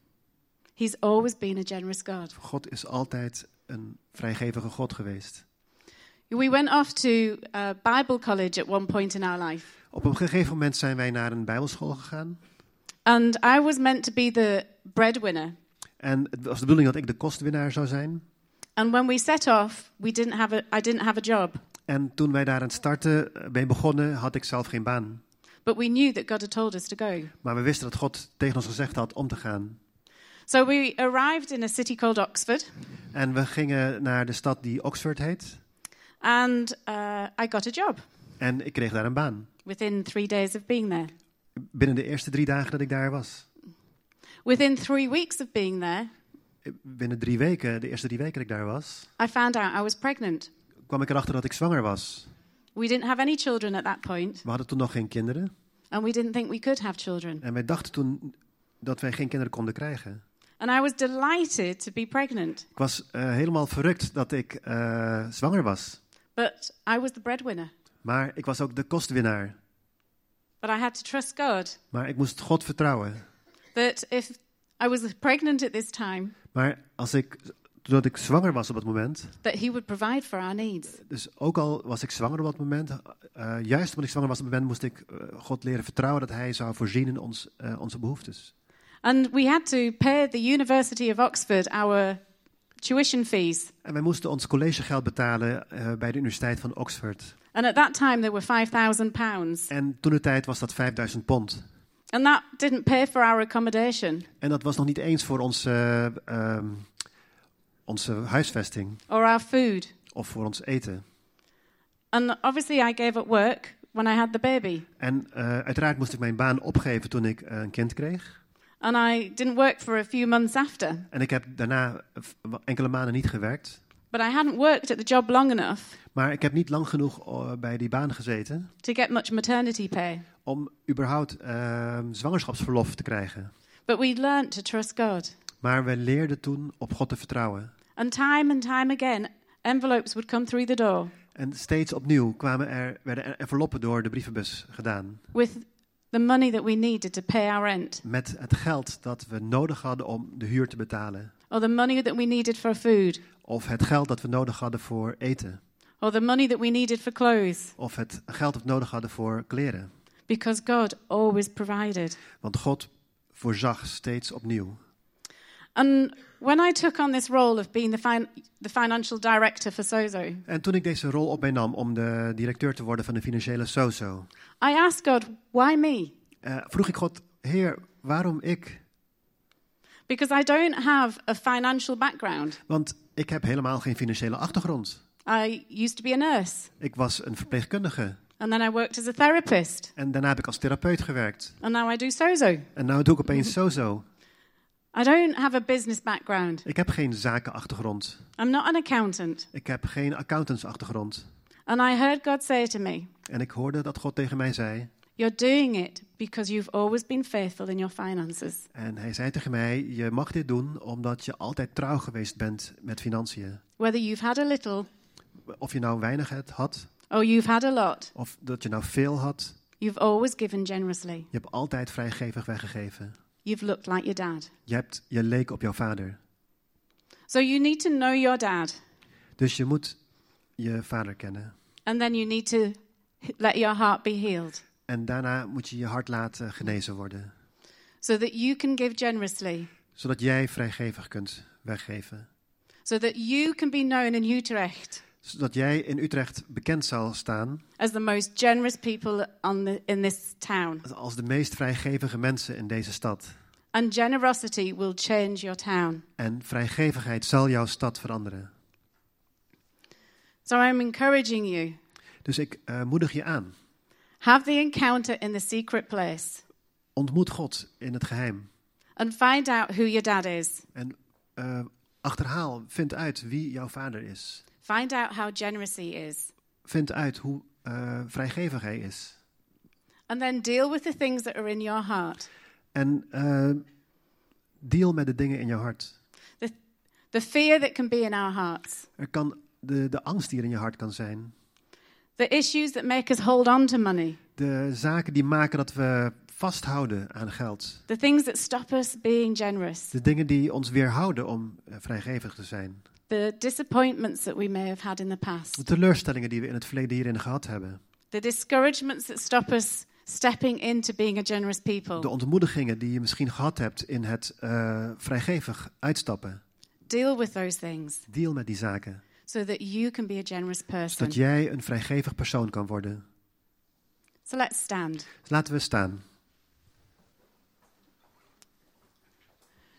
He's always been a generous God. God is altijd een vrijgevige God geweest. We went off to uh, Bible college at one point in our life, Op een gegeven moment zijn wij naar een bijbelschool gegaan. and I was meant to be the breadwinner. En het was de bedoeling dat ik de kostwinnaar zou zijn. And when we set off, we didn't have a, I didn't have a job, En toen wij daar aan het starten eh, mee begonnen, had ik zelf geen baan. but we knew that God had told us to go. Maar we wisten dat God tegen ons gezegd had om te gaan. So we arrived in a city called Oxford, En we gingen naar de stad die Oxford heet. and uh, I got a job En ik kreeg daar een baan. Within three days of being there. Binnen de eerste drie dagen dat ik daar was. Within three weeks of being there, Binnen drie weken, de eerste drie weken dat ik daar was, I found out I was pregnant. kwam ik erachter dat ik zwanger was. We didn't have any children at that point, We hadden toen nog geen kinderen. and we didn't think we could have children. En wij dachten toen dat wij geen kinderen konden krijgen. And I was delighted to be pregnant, Ik was eh, helemaal verrukt dat ik eh, zwanger was. but I was the breadwinner. Maar ik was ook de kostwinnaar. But I had to trust God Maar ik moest God vertrouwen. that if I was pregnant at this time, Maar als ik, doordat ik zwanger was op dat moment, that He would provide for our needs. dus ook al was ik zwanger op dat moment, eh, juist omdat ik zwanger was op dat moment, moest ik eh, God leren vertrouwen dat Hij zou voorzien in ons, eh, onze behoeftes. And we had to pay the University of Oxford our tuition fees. En wij moesten ons collegegeld betalen bij de Universiteit van Oxford. And at that time, they were £5,000. pounds. En toen de tijd was dat 5000 pond. And that didn't pay for our accommodation En dat was nog niet eens voor onze, ehm, onze huisvesting or our food. of voor ons eten. And obviously, I gave up work when I had the baby. En eh, uiteraard moest ik mijn baan opgeven toen ik eh, een kind kreeg. And I didn't work for a few months after. En ik heb daarna enkele maanden niet gewerkt. But I hadn't worked at the job long enough Maar ik heb niet lang genoeg eh, bij die baan gezeten to get much maternity pay. om überhaupt eh, zwangerschapsverlof te krijgen. But we learned to trust God. Maar we leerden toen op God te vertrouwen. And time and time again, envelopes would come through the door En steeds opnieuw kwamen er, werden er enveloppen door de brievenbus gedaan. with the money that we needed to pay our rent, Met het geld dat we nodig hadden om de huur te betalen. or the money that we needed for food, Of het geld dat we nodig hadden voor eten. or the money that we needed for clothes, Of het geld dat we nodig hadden voor kleren. because God always provided. Want God voorzag steeds opnieuw. And when I took on this role of being the, fin- the financial director for Sozo, En toen ik deze rol op mij nam om de directeur te worden van de financiële SOZO, I asked God, why me? eh, vroeg ik God, Heer, waarom ik? Because I don't have a financial background. Want ik heb helemaal geen financiële achtergrond. I used to be a nurse, Ik was een verpleegkundige. and then I worked as a therapist, En daarna heb ik als therapeut gewerkt. and now I do Sozo. En nu doe ik opeens SOZO. I don't have a business background. Ik heb geen zakenachtergrond. I'm not an accountant. Ik heb geen accountantsachtergrond. And I heard God say to me, En ik hoorde dat God tegen mij zei. You're doing it because you've always been faithful in your finances. En hij zei tegen mij: Je mag dit doen omdat je altijd trouw geweest bent met financiën. Whether you've had a little Of je nou weinig had, or you've had a lot, of dat je nou veel had. you've always given generously. Je hebt altijd vrijgevig weggegeven. You've looked like your dad. Je, hebt, je leek op jouw vader. So you need to know your dad, Dus je moet je vader kennen. and then you need to let your heart be healed En daarna moet je je hart laten genezen worden. so that you can give generously, Zodat jij vrijgevig kunt weggeven. so that you can be known in Utrecht Zodat jij in Utrecht bekend zal staan as the most generous people on the, in this town. als de meest vrijgevige mensen in deze stad. And generosity will change your town. En vrijgevigheid zal jouw stad veranderen. So I'm encouraging you. Dus ik eh, moedig je aan. Have the encounter in the secret place Ontmoet God in het geheim. and find out who your dad is. En eh, achterhaal, vind uit wie jouw vader is. Find out how generous he is. Vind uit hoe eh, vrijgevig hij is. And then deal with the things that are in your heart. En eh, deal met de dingen in jouw hart. The fear that can be in our hearts. Er kan de, de angst die er in je hart kan zijn. The issues that make us hold on to money. De zaken die maken dat we vasthouden aan geld. The things that stop us being generous. De dingen die ons weerhouden om eh, vrijgevig te zijn. The disappointments that we may have had in the De past. teleurstellingen die we in het verleden hierin gehad hebben. The discouragements that stop us stepping into being a generous De people. ontmoedigingen die je misschien gehad hebt in het eh, vrijgevig uitstappen. Deal with those things Deal met die zaken. So that you can be a generous person. Zodat jij een vrijgevig persoon kan worden. So let's stand. Dus laten we staan.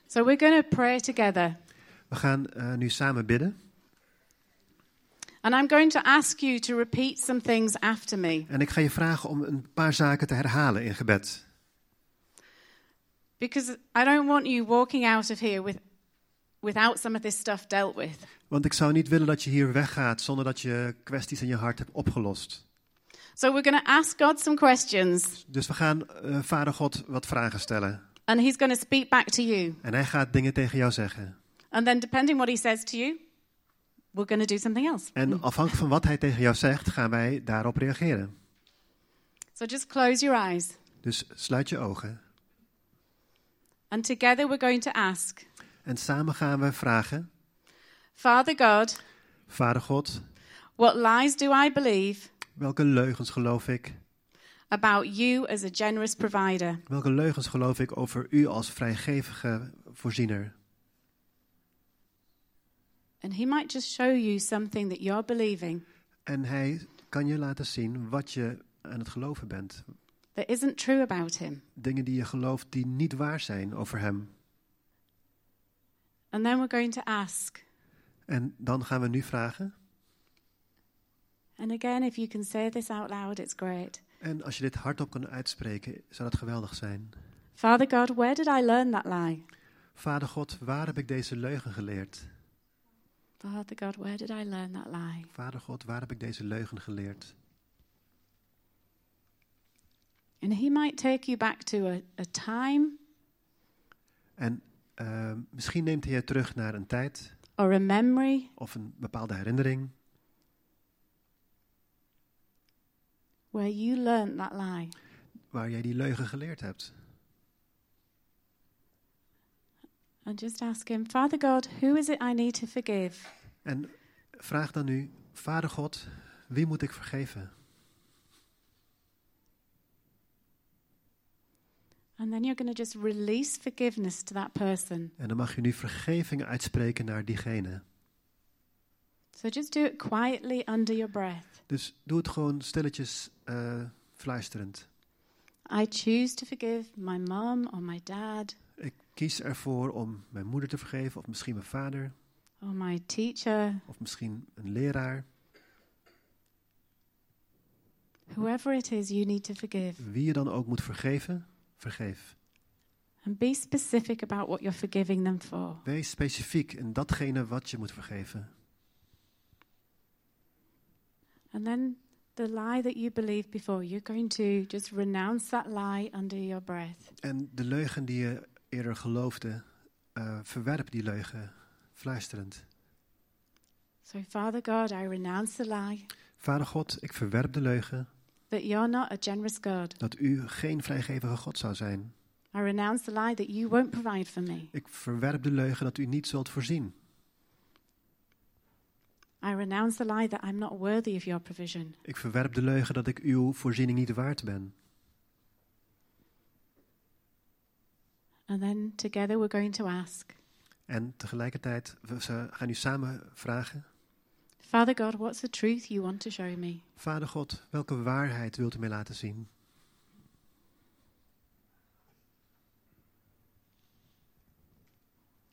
So we're going to pray together. We gaan eh, nu samen bidden. And I'm going to ask you to repeat some things after me En ik ga je vragen om een paar zaken te herhalen in gebed. because I don't want you walking out of here with, without some of this stuff dealt with. Want ik zou niet willen dat je hier weggaat zonder dat je kwesties in je hart hebt opgelost. So we're going to ask God some questions Dus we gaan eh, Vader God wat vragen stellen. and He's going to speak back to you. En hij gaat dingen tegen jou zeggen. And then, depending what He says to you, we're going to do something else. En afhankelijk van wat hij tegen jou zegt, gaan wij daarop reageren. So just close your eyes. Dus sluit je ogen. And together we're going to ask En samen gaan we vragen: Father God, Vader God, what lies do I believe welke leugens geloof ik? about you as a generous provider? Welke leugens geloof ik over u als vrijgevige voorziener? And He might just show you something that you're believing En hij kan je laten zien wat je aan het geloven bent. that isn't true about Him. Dingen die je gelooft die niet waar zijn over hem. And then we're going to ask. En dan gaan we nu vragen. And again, if you can say this out loud, it's great. En als je dit hardop kan uitspreken, zou dat geweldig zijn. Father God, where did I learn that lie? Vader God, waar heb ik deze leugen geleerd? Father God, where did I learn that lie? Vader God, waar heb ik deze leugen geleerd? And He might take you back to a, a time En eh, misschien neemt hij je terug naar een tijd or a memory of een bepaalde herinnering where you learned that lie. waar jij die leugen geleerd hebt. And just ask Him, Father God, who is it I need to forgive? En vraag dan nu, Vader God, wie moet ik vergeven? And then you're going to just release forgiveness to that person. En dan mag je nu vergeving uitspreken naar diegene. So just do it quietly under your breath. Dus doe het gewoon stilletjes eh, fluisterend. I choose to forgive my mom or my dad Ik kies ervoor om mijn moeder te vergeven, of misschien mijn vader, or my teacher, of misschien een leraar. whoever it is you need to forgive. Wie je dan ook moet vergeven, vergeef. And be specific about what you're forgiving them for. Wees specifiek in datgene wat je moet vergeven. And then the lie that you believed before, you're going to just renounce that lie under your breath. En de leugen die je eerder geloofde, eh, verwerp die leugen fluisterend. So, Father God, I renounce the lie Vader God, ik verwerp de leugen that you're not a generous God. dat u geen vrijgevige God zou zijn. I renounce the lie that you won't provide for me. Ik verwerp de leugen dat u niet zult voorzien. I renounce the lie that I'm not worthy of your provision. Ik verwerp de leugen dat ik uw voorziening niet waard ben. And then together we're going to ask, En tegelijkertijd, we gaan nu samen vragen. Father God, what's the truth you want to show me? Vader God, welke waarheid wilt u mij laten zien?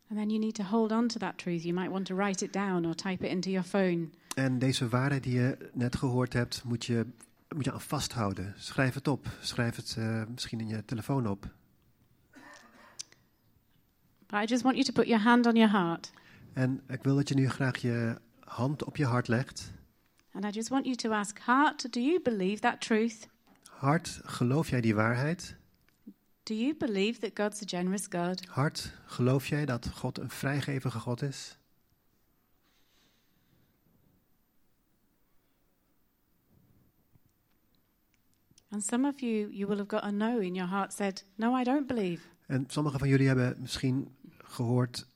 And then you need to hold on to that truth. You might want to write it down or type it into your phone. En deze waarheid die je net gehoord hebt, moet je, moet je aan vasthouden. Schrijf het op. Schrijf het eh, misschien in je telefoon op. But I just want you to put your hand on your heart. En ik wil dat je nu graag je hand op je hart legt. And I just want you to ask, Heart, do you believe that truth? Hart, geloof jij die waarheid? Do you believe that God's a generous God? Hart, geloof jij dat God een vrijgevige God is? And some of you, you will have got a no in your heart said, No, I don't believe. En sommigen van jullie hebben misschien gehoord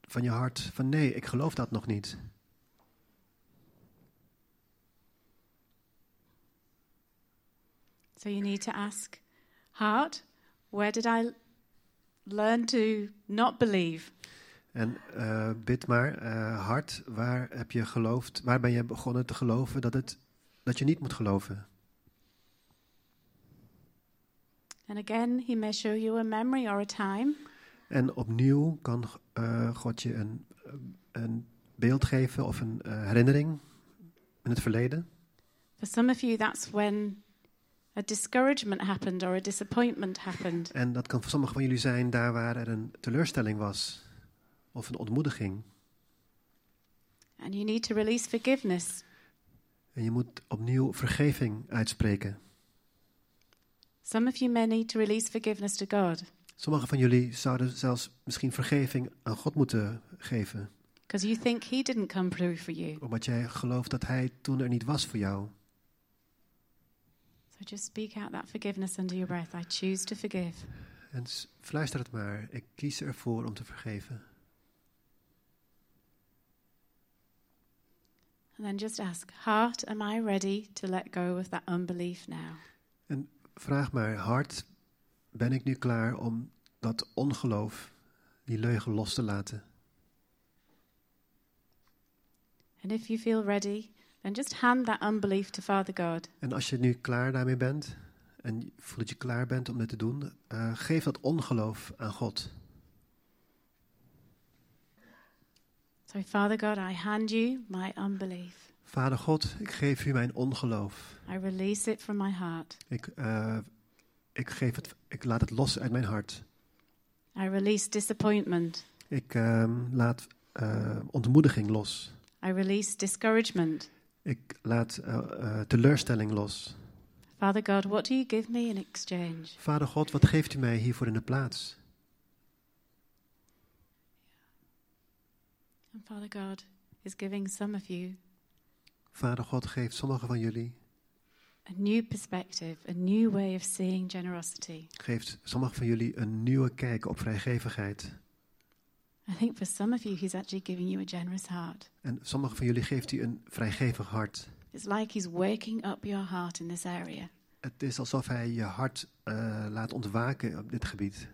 van je hart van nee, ik geloof dat nog niet. So you need to ask, Heart, where did I learn to not believe? En eh, bid maar, eh, hart, waar heb je geloofd? Waar ben je begonnen te geloven dat, het, dat je niet moet geloven? And again, He may show you a memory or a time. En opnieuw kan eh, God je een, een beeld geven of een herinnering in het verleden. For some of you, that's when a discouragement happened or a disappointment happened. En dat kan voor sommigen van jullie zijn daar waar er een teleurstelling was of een ontmoediging. And you need to release forgiveness. En je moet opnieuw vergeving uitspreken. Some of you may need to release forgiveness to God Sommigen van jullie zouden zelfs misschien vergeving aan God moeten geven. because you think He didn't come through for you. Omdat jij gelooft dat Hij toen er niet was voor jou. So just speak out that forgiveness under your breath. I choose to forgive. En fluister het maar. Ik kies ervoor om te vergeven. And then just ask, Heart, am I ready to let go of that unbelief now? Vraag maar hard, ben ik nu klaar om dat ongeloof, die leugen los te laten? And if you feel ready, then just hand that unbelief to Father God. En als je nu klaar daarmee bent en je voelt dat je klaar bent om dit te doen, eh, geef dat ongeloof aan God. So, Father God, I hand you my unbelief. Vader God, ik geef u mijn ongeloof. I release it from my heart. Ik, eh, ik, geef het, ik laat het los uit mijn hart. I release disappointment. Ik ehm, laat eh, ontmoediging los. I release discouragement. Ik laat eh, eh, teleurstelling los. Father God, what do you give me in exchange? Vader God, wat geeft u mij hiervoor in de plaats? And Father God is giving some of you Vader God geeft sommigen van jullie, a new perspective, a new way of seeing generosity. geeft sommigen van jullie een nieuwe kijk op vrijgevigheid. I think for some of you, He's actually giving you a generous heart. En sommigen van jullie geeft u een vrijgevig hart. It's like He's waking up your heart in this area. Het is alsof hij je hart eh, laat ontwaken op dit gebied.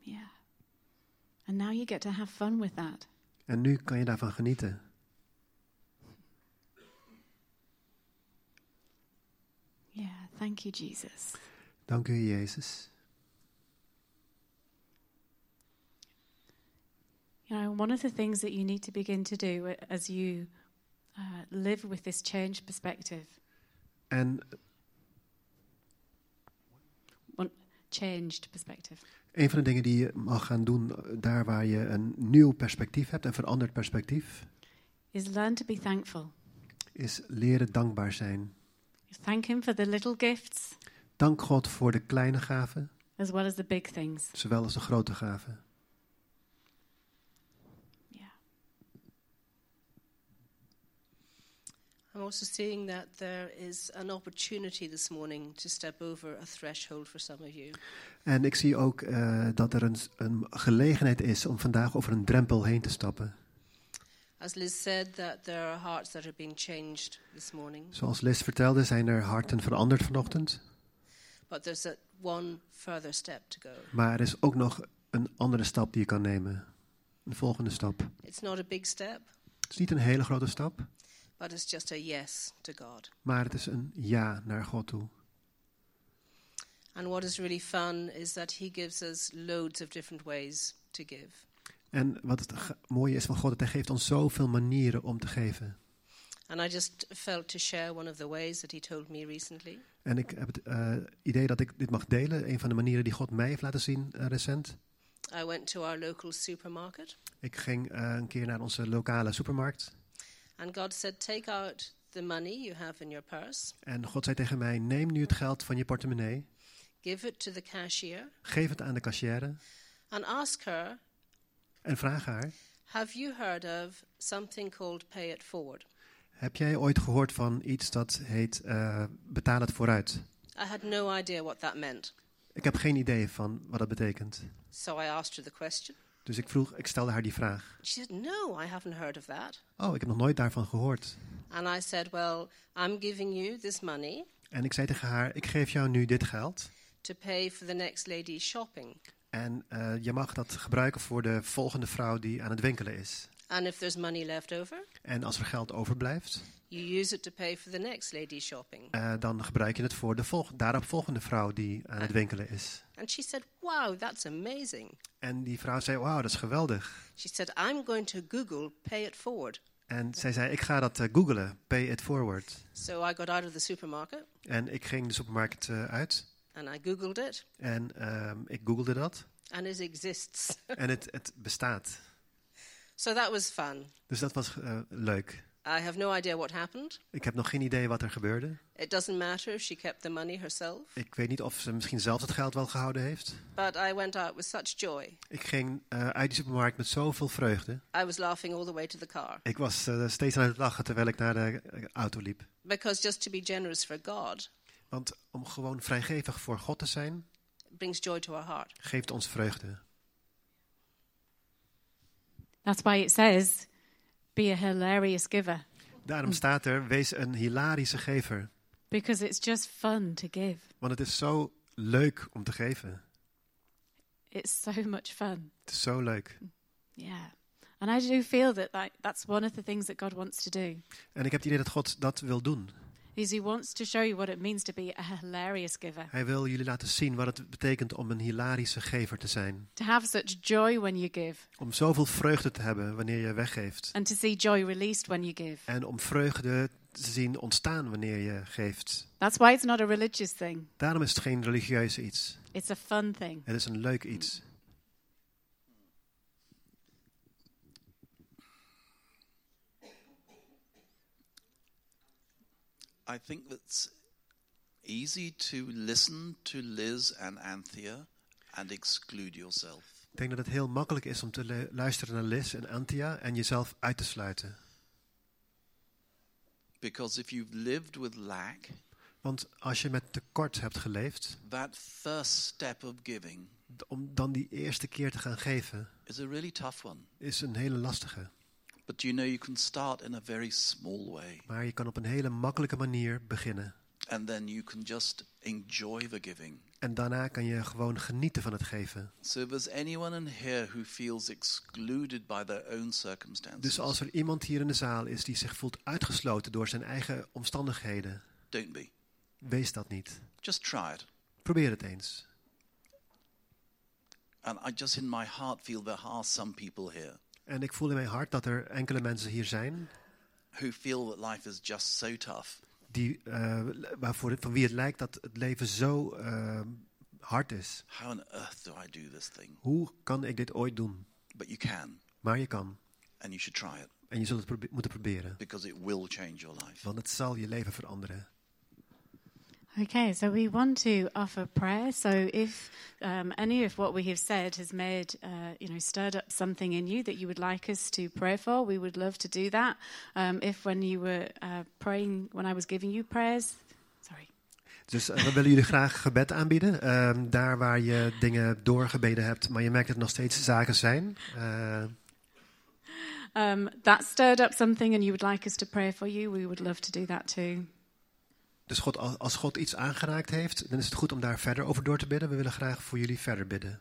Yeah. And now you get to have fun with that. En nu kan je daarvan genieten. Yeah. Thank you, Jesus. Dank u, Jezus. You know, one of the things that you need to begin to do as you uh, live with this changed perspective, En changed perspective, een van de dingen die je mag gaan doen, eh, daar waar je een nieuw perspectief hebt, een veranderd perspectief, is learn to be thankful. is leren dankbaar zijn. Thank Him for the little gifts Dank God voor de kleine gaven, as well as the big things. zowel als de grote gaven. Yeah. I'm also seeing that there is an opportunity this morning to step over a threshold for some of you. En ik zie ook eh, dat er een, een gelegenheid is om vandaag over een drempel heen te stappen. As Liz said, that there are hearts that are being changed this morning, Zoals Liz vertelde, zijn er harten veranderd vanochtend. but there's a, one further step to go. Maar er is ook nog een andere stap die je kan nemen. Een volgende stap. It's not a big step, Het is niet een hele grote stap, but it's just a yes to God. maar het is een ja naar God toe. And what is really fun is that He gives us loads of different ways to give. En wat het mooie is van God, dat hij geeft ons zoveel manieren om te geven. And I just felt to share one of the ways that He told me recently. En ik heb het eh, idee dat ik dit mag delen. Een van de manieren die God mij heeft laten zien eh, recent. I went to our local supermarket, Ik ging eh, een keer naar onze lokale supermarkt. And God said, Take out the money you have in your purse, En God zei tegen mij, neem nu het geld van je portemonnee. give it to the cashier, Geef het aan de cashier. and ask her, En vraag haar, Have you heard of something called pay it forward? heb jij ooit gehoord van iets dat heet eh, betaal het vooruit? I had no idea what that meant. Ik heb geen idee van wat dat betekent. So I asked her the question. Dus ik vroeg, ik stelde haar die vraag. She said, No, I haven't heard of that. Oh, ik heb nog nooit daarvan gehoord. And I said, Well, I'm giving you this money En ik zei tegen haar, ik geef jou nu dit geld. to pay for the next lady's shopping. En eh, je mag dat gebruiken voor de volgende vrouw die aan het winkelen is. And if there's money left over, En als er geld overblijft, you use it to pay for the next lady's shopping. eh, dan gebruik je het voor de volg daarop volgende vrouw die aan het winkelen is. And she said, Wow, that's amazing. En die vrouw zei, wauw, dat is geweldig. She said, I'm going to Google pay it forward. En zij zei, ik ga dat eh, googlen, pay it forward. So I got out of the supermarket En ik ging de supermarkt eh, uit and I Googled it, en ehm, ik googelde dat. and it exists. En het, het bestaat. So that was fun. Dus dat was eh, leuk. I have no idea what happened. Ik heb nog geen idee wat er gebeurde. It doesn't matter if she kept the money herself. Ik weet niet of ze misschien zelf het geld wel gehouden heeft. But I went out with such joy. Ik ging eh, uit die supermarkt met zoveel vreugde. I was laughing all the way to the car. Ik was eh, steeds aan het lachen terwijl ik naar de auto liep. Because just to be generous for God Want om gewoon vrijgevig voor God te zijn, brings joy to our heart. geeft ons vreugde. That's why it says, be a hilarious giver, Daarom staat er, wees een hilarische gever. because it's just fun to give. Want het is zo leuk om te geven. It's so much fun. Het is zo leuk. Yeah. And I do feel that like, that's one of the things that God wants to do. En ik heb het idee dat God dat wil doen. Is he wants to show you what it means to be a hilarious giver. Hij wil jullie laten zien wat het betekent om een hilarische gever te zijn. To have such joy when you give Om zoveel vreugde te hebben wanneer je weggeeft. and to see joy released when you give. En om vreugde te zien ontstaan wanneer je geeft. That's why it's not a religious thing. Daarom is het geen religieus iets. It's a fun thing. Het is een leuk iets. I think it's easy to listen to Liz and Anthea and exclude yourself. Ik denk dat het heel makkelijk is om te lu- luisteren naar Liz en Antia en jezelf uit te sluiten. Because if you've lived with lack, Want als je met tekort hebt geleefd, that first step of giving om dan die eerste keer te gaan geven, is a really tough one. is een hele lastige. But you know, you can start in a very small way, Maar je kan op een hele makkelijke manier beginnen. and then you can just enjoy the giving. En daarna kan je gewoon genieten van het geven. So, if there's anyone in here who feels excluded by their own circumstances, Dus als er iemand hier in de zaal is die zich voelt uitgesloten door zijn eigen omstandigheden, don't be. wees dat niet. Just try it. Probeer het eens. And I just in my heart feel there are some people here En ik voel in mijn hart dat er enkele mensen hier zijn who feel that life is just so tough. die, eh, waarvoor, van wie het lijkt dat het leven zo eh, hard is. How on earth do I do this thing? Hoe kan ik dit ooit doen? But you can, Maar je kan. and you should try it En je zult het probe- moeten proberen. because it will change your life. Want het zal je leven veranderen. Okay, so we want to offer prayer. So if um, any of what we have said has made, uh, you know, stirred up something in you that you would like us to pray for, we would love to do that. Um, if when you were uh, praying, when I was giving you prayers, sorry. Dus eh, we willen jullie graag gebed aanbieden. Ehm, daar waar je dingen doorgebeden hebt, maar je merkt dat er nog steeds zaken zijn. Um, that stirred up something and you would like us to pray for you, we would love to do that too. Dus God, als God iets aangeraakt heeft, dan is het goed om daar verder over door te bidden. We willen graag voor jullie verder bidden.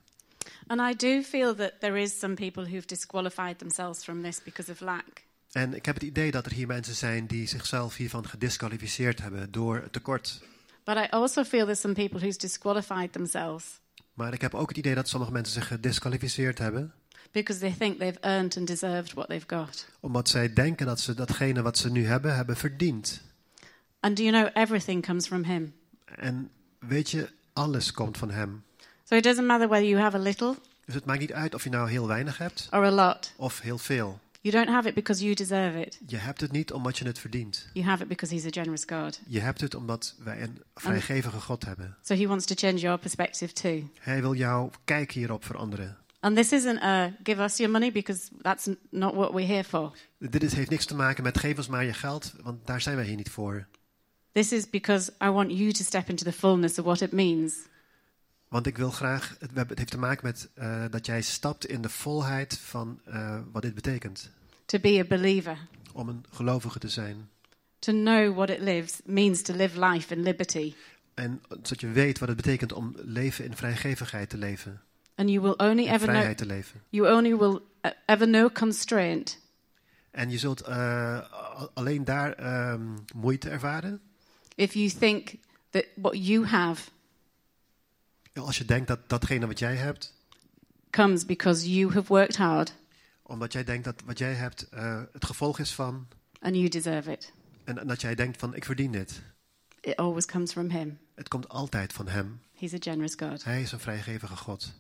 And I do feel that there is some people who've disqualified themselves from this because of lack. En ik heb het idee dat er hier mensen zijn die zichzelf hiervan gedisqualificeerd hebben door het tekort. But I also feel there's some people who's disqualified themselves Maar ik heb ook het idee dat sommige mensen zich gedisqualificeerd hebben. because they think they've earned and deserved what they've got. Omdat zij denken dat ze datgene wat ze nu hebben, hebben verdiend. And do you know everything comes from Him? En weet je, alles komt van hem. So it doesn't matter whether you have a little Dus het maakt niet uit of je nou heel weinig hebt or a lot. of heel veel. You don't have it because you deserve it. Je hebt het niet omdat je het verdient. You have it because He's a generous God. Je hebt het omdat wij een vrijgevige God hebben. So He wants to change your perspective too. Hij wil jouw kijk hierop veranderen. And this isn't a give us your money because that's not what we're here for. Dit heeft niks te maken met geef ons maar je geld, want daar zijn wij hier niet voor. This is because I want you to step into the fullness of what it means Want ik wil graag, het, heeft te maken met eh, dat jij stapt in de volheid van eh, wat dit betekent. to be a believer, Om een gelovige te zijn. to know what it lives means to live life in liberty. En zodat je weet wat het betekent om leven in vrijgevigheid te leven. And you will only In ever know vrijheid te leven. you only will uh, ever know constraint En je zult eh, a- alleen daar ehm, moeite ervaren. If you think that what you have Als je denkt dat datgene wat jij hebt, comes because you have worked hard omdat jij denkt dat wat jij hebt eh, het gevolg is van. and you deserve it. En, en dat jij denkt van ik verdien dit. It always comes from him. Het komt altijd van hem. He's a generous God. Hij is een vrijgevige God.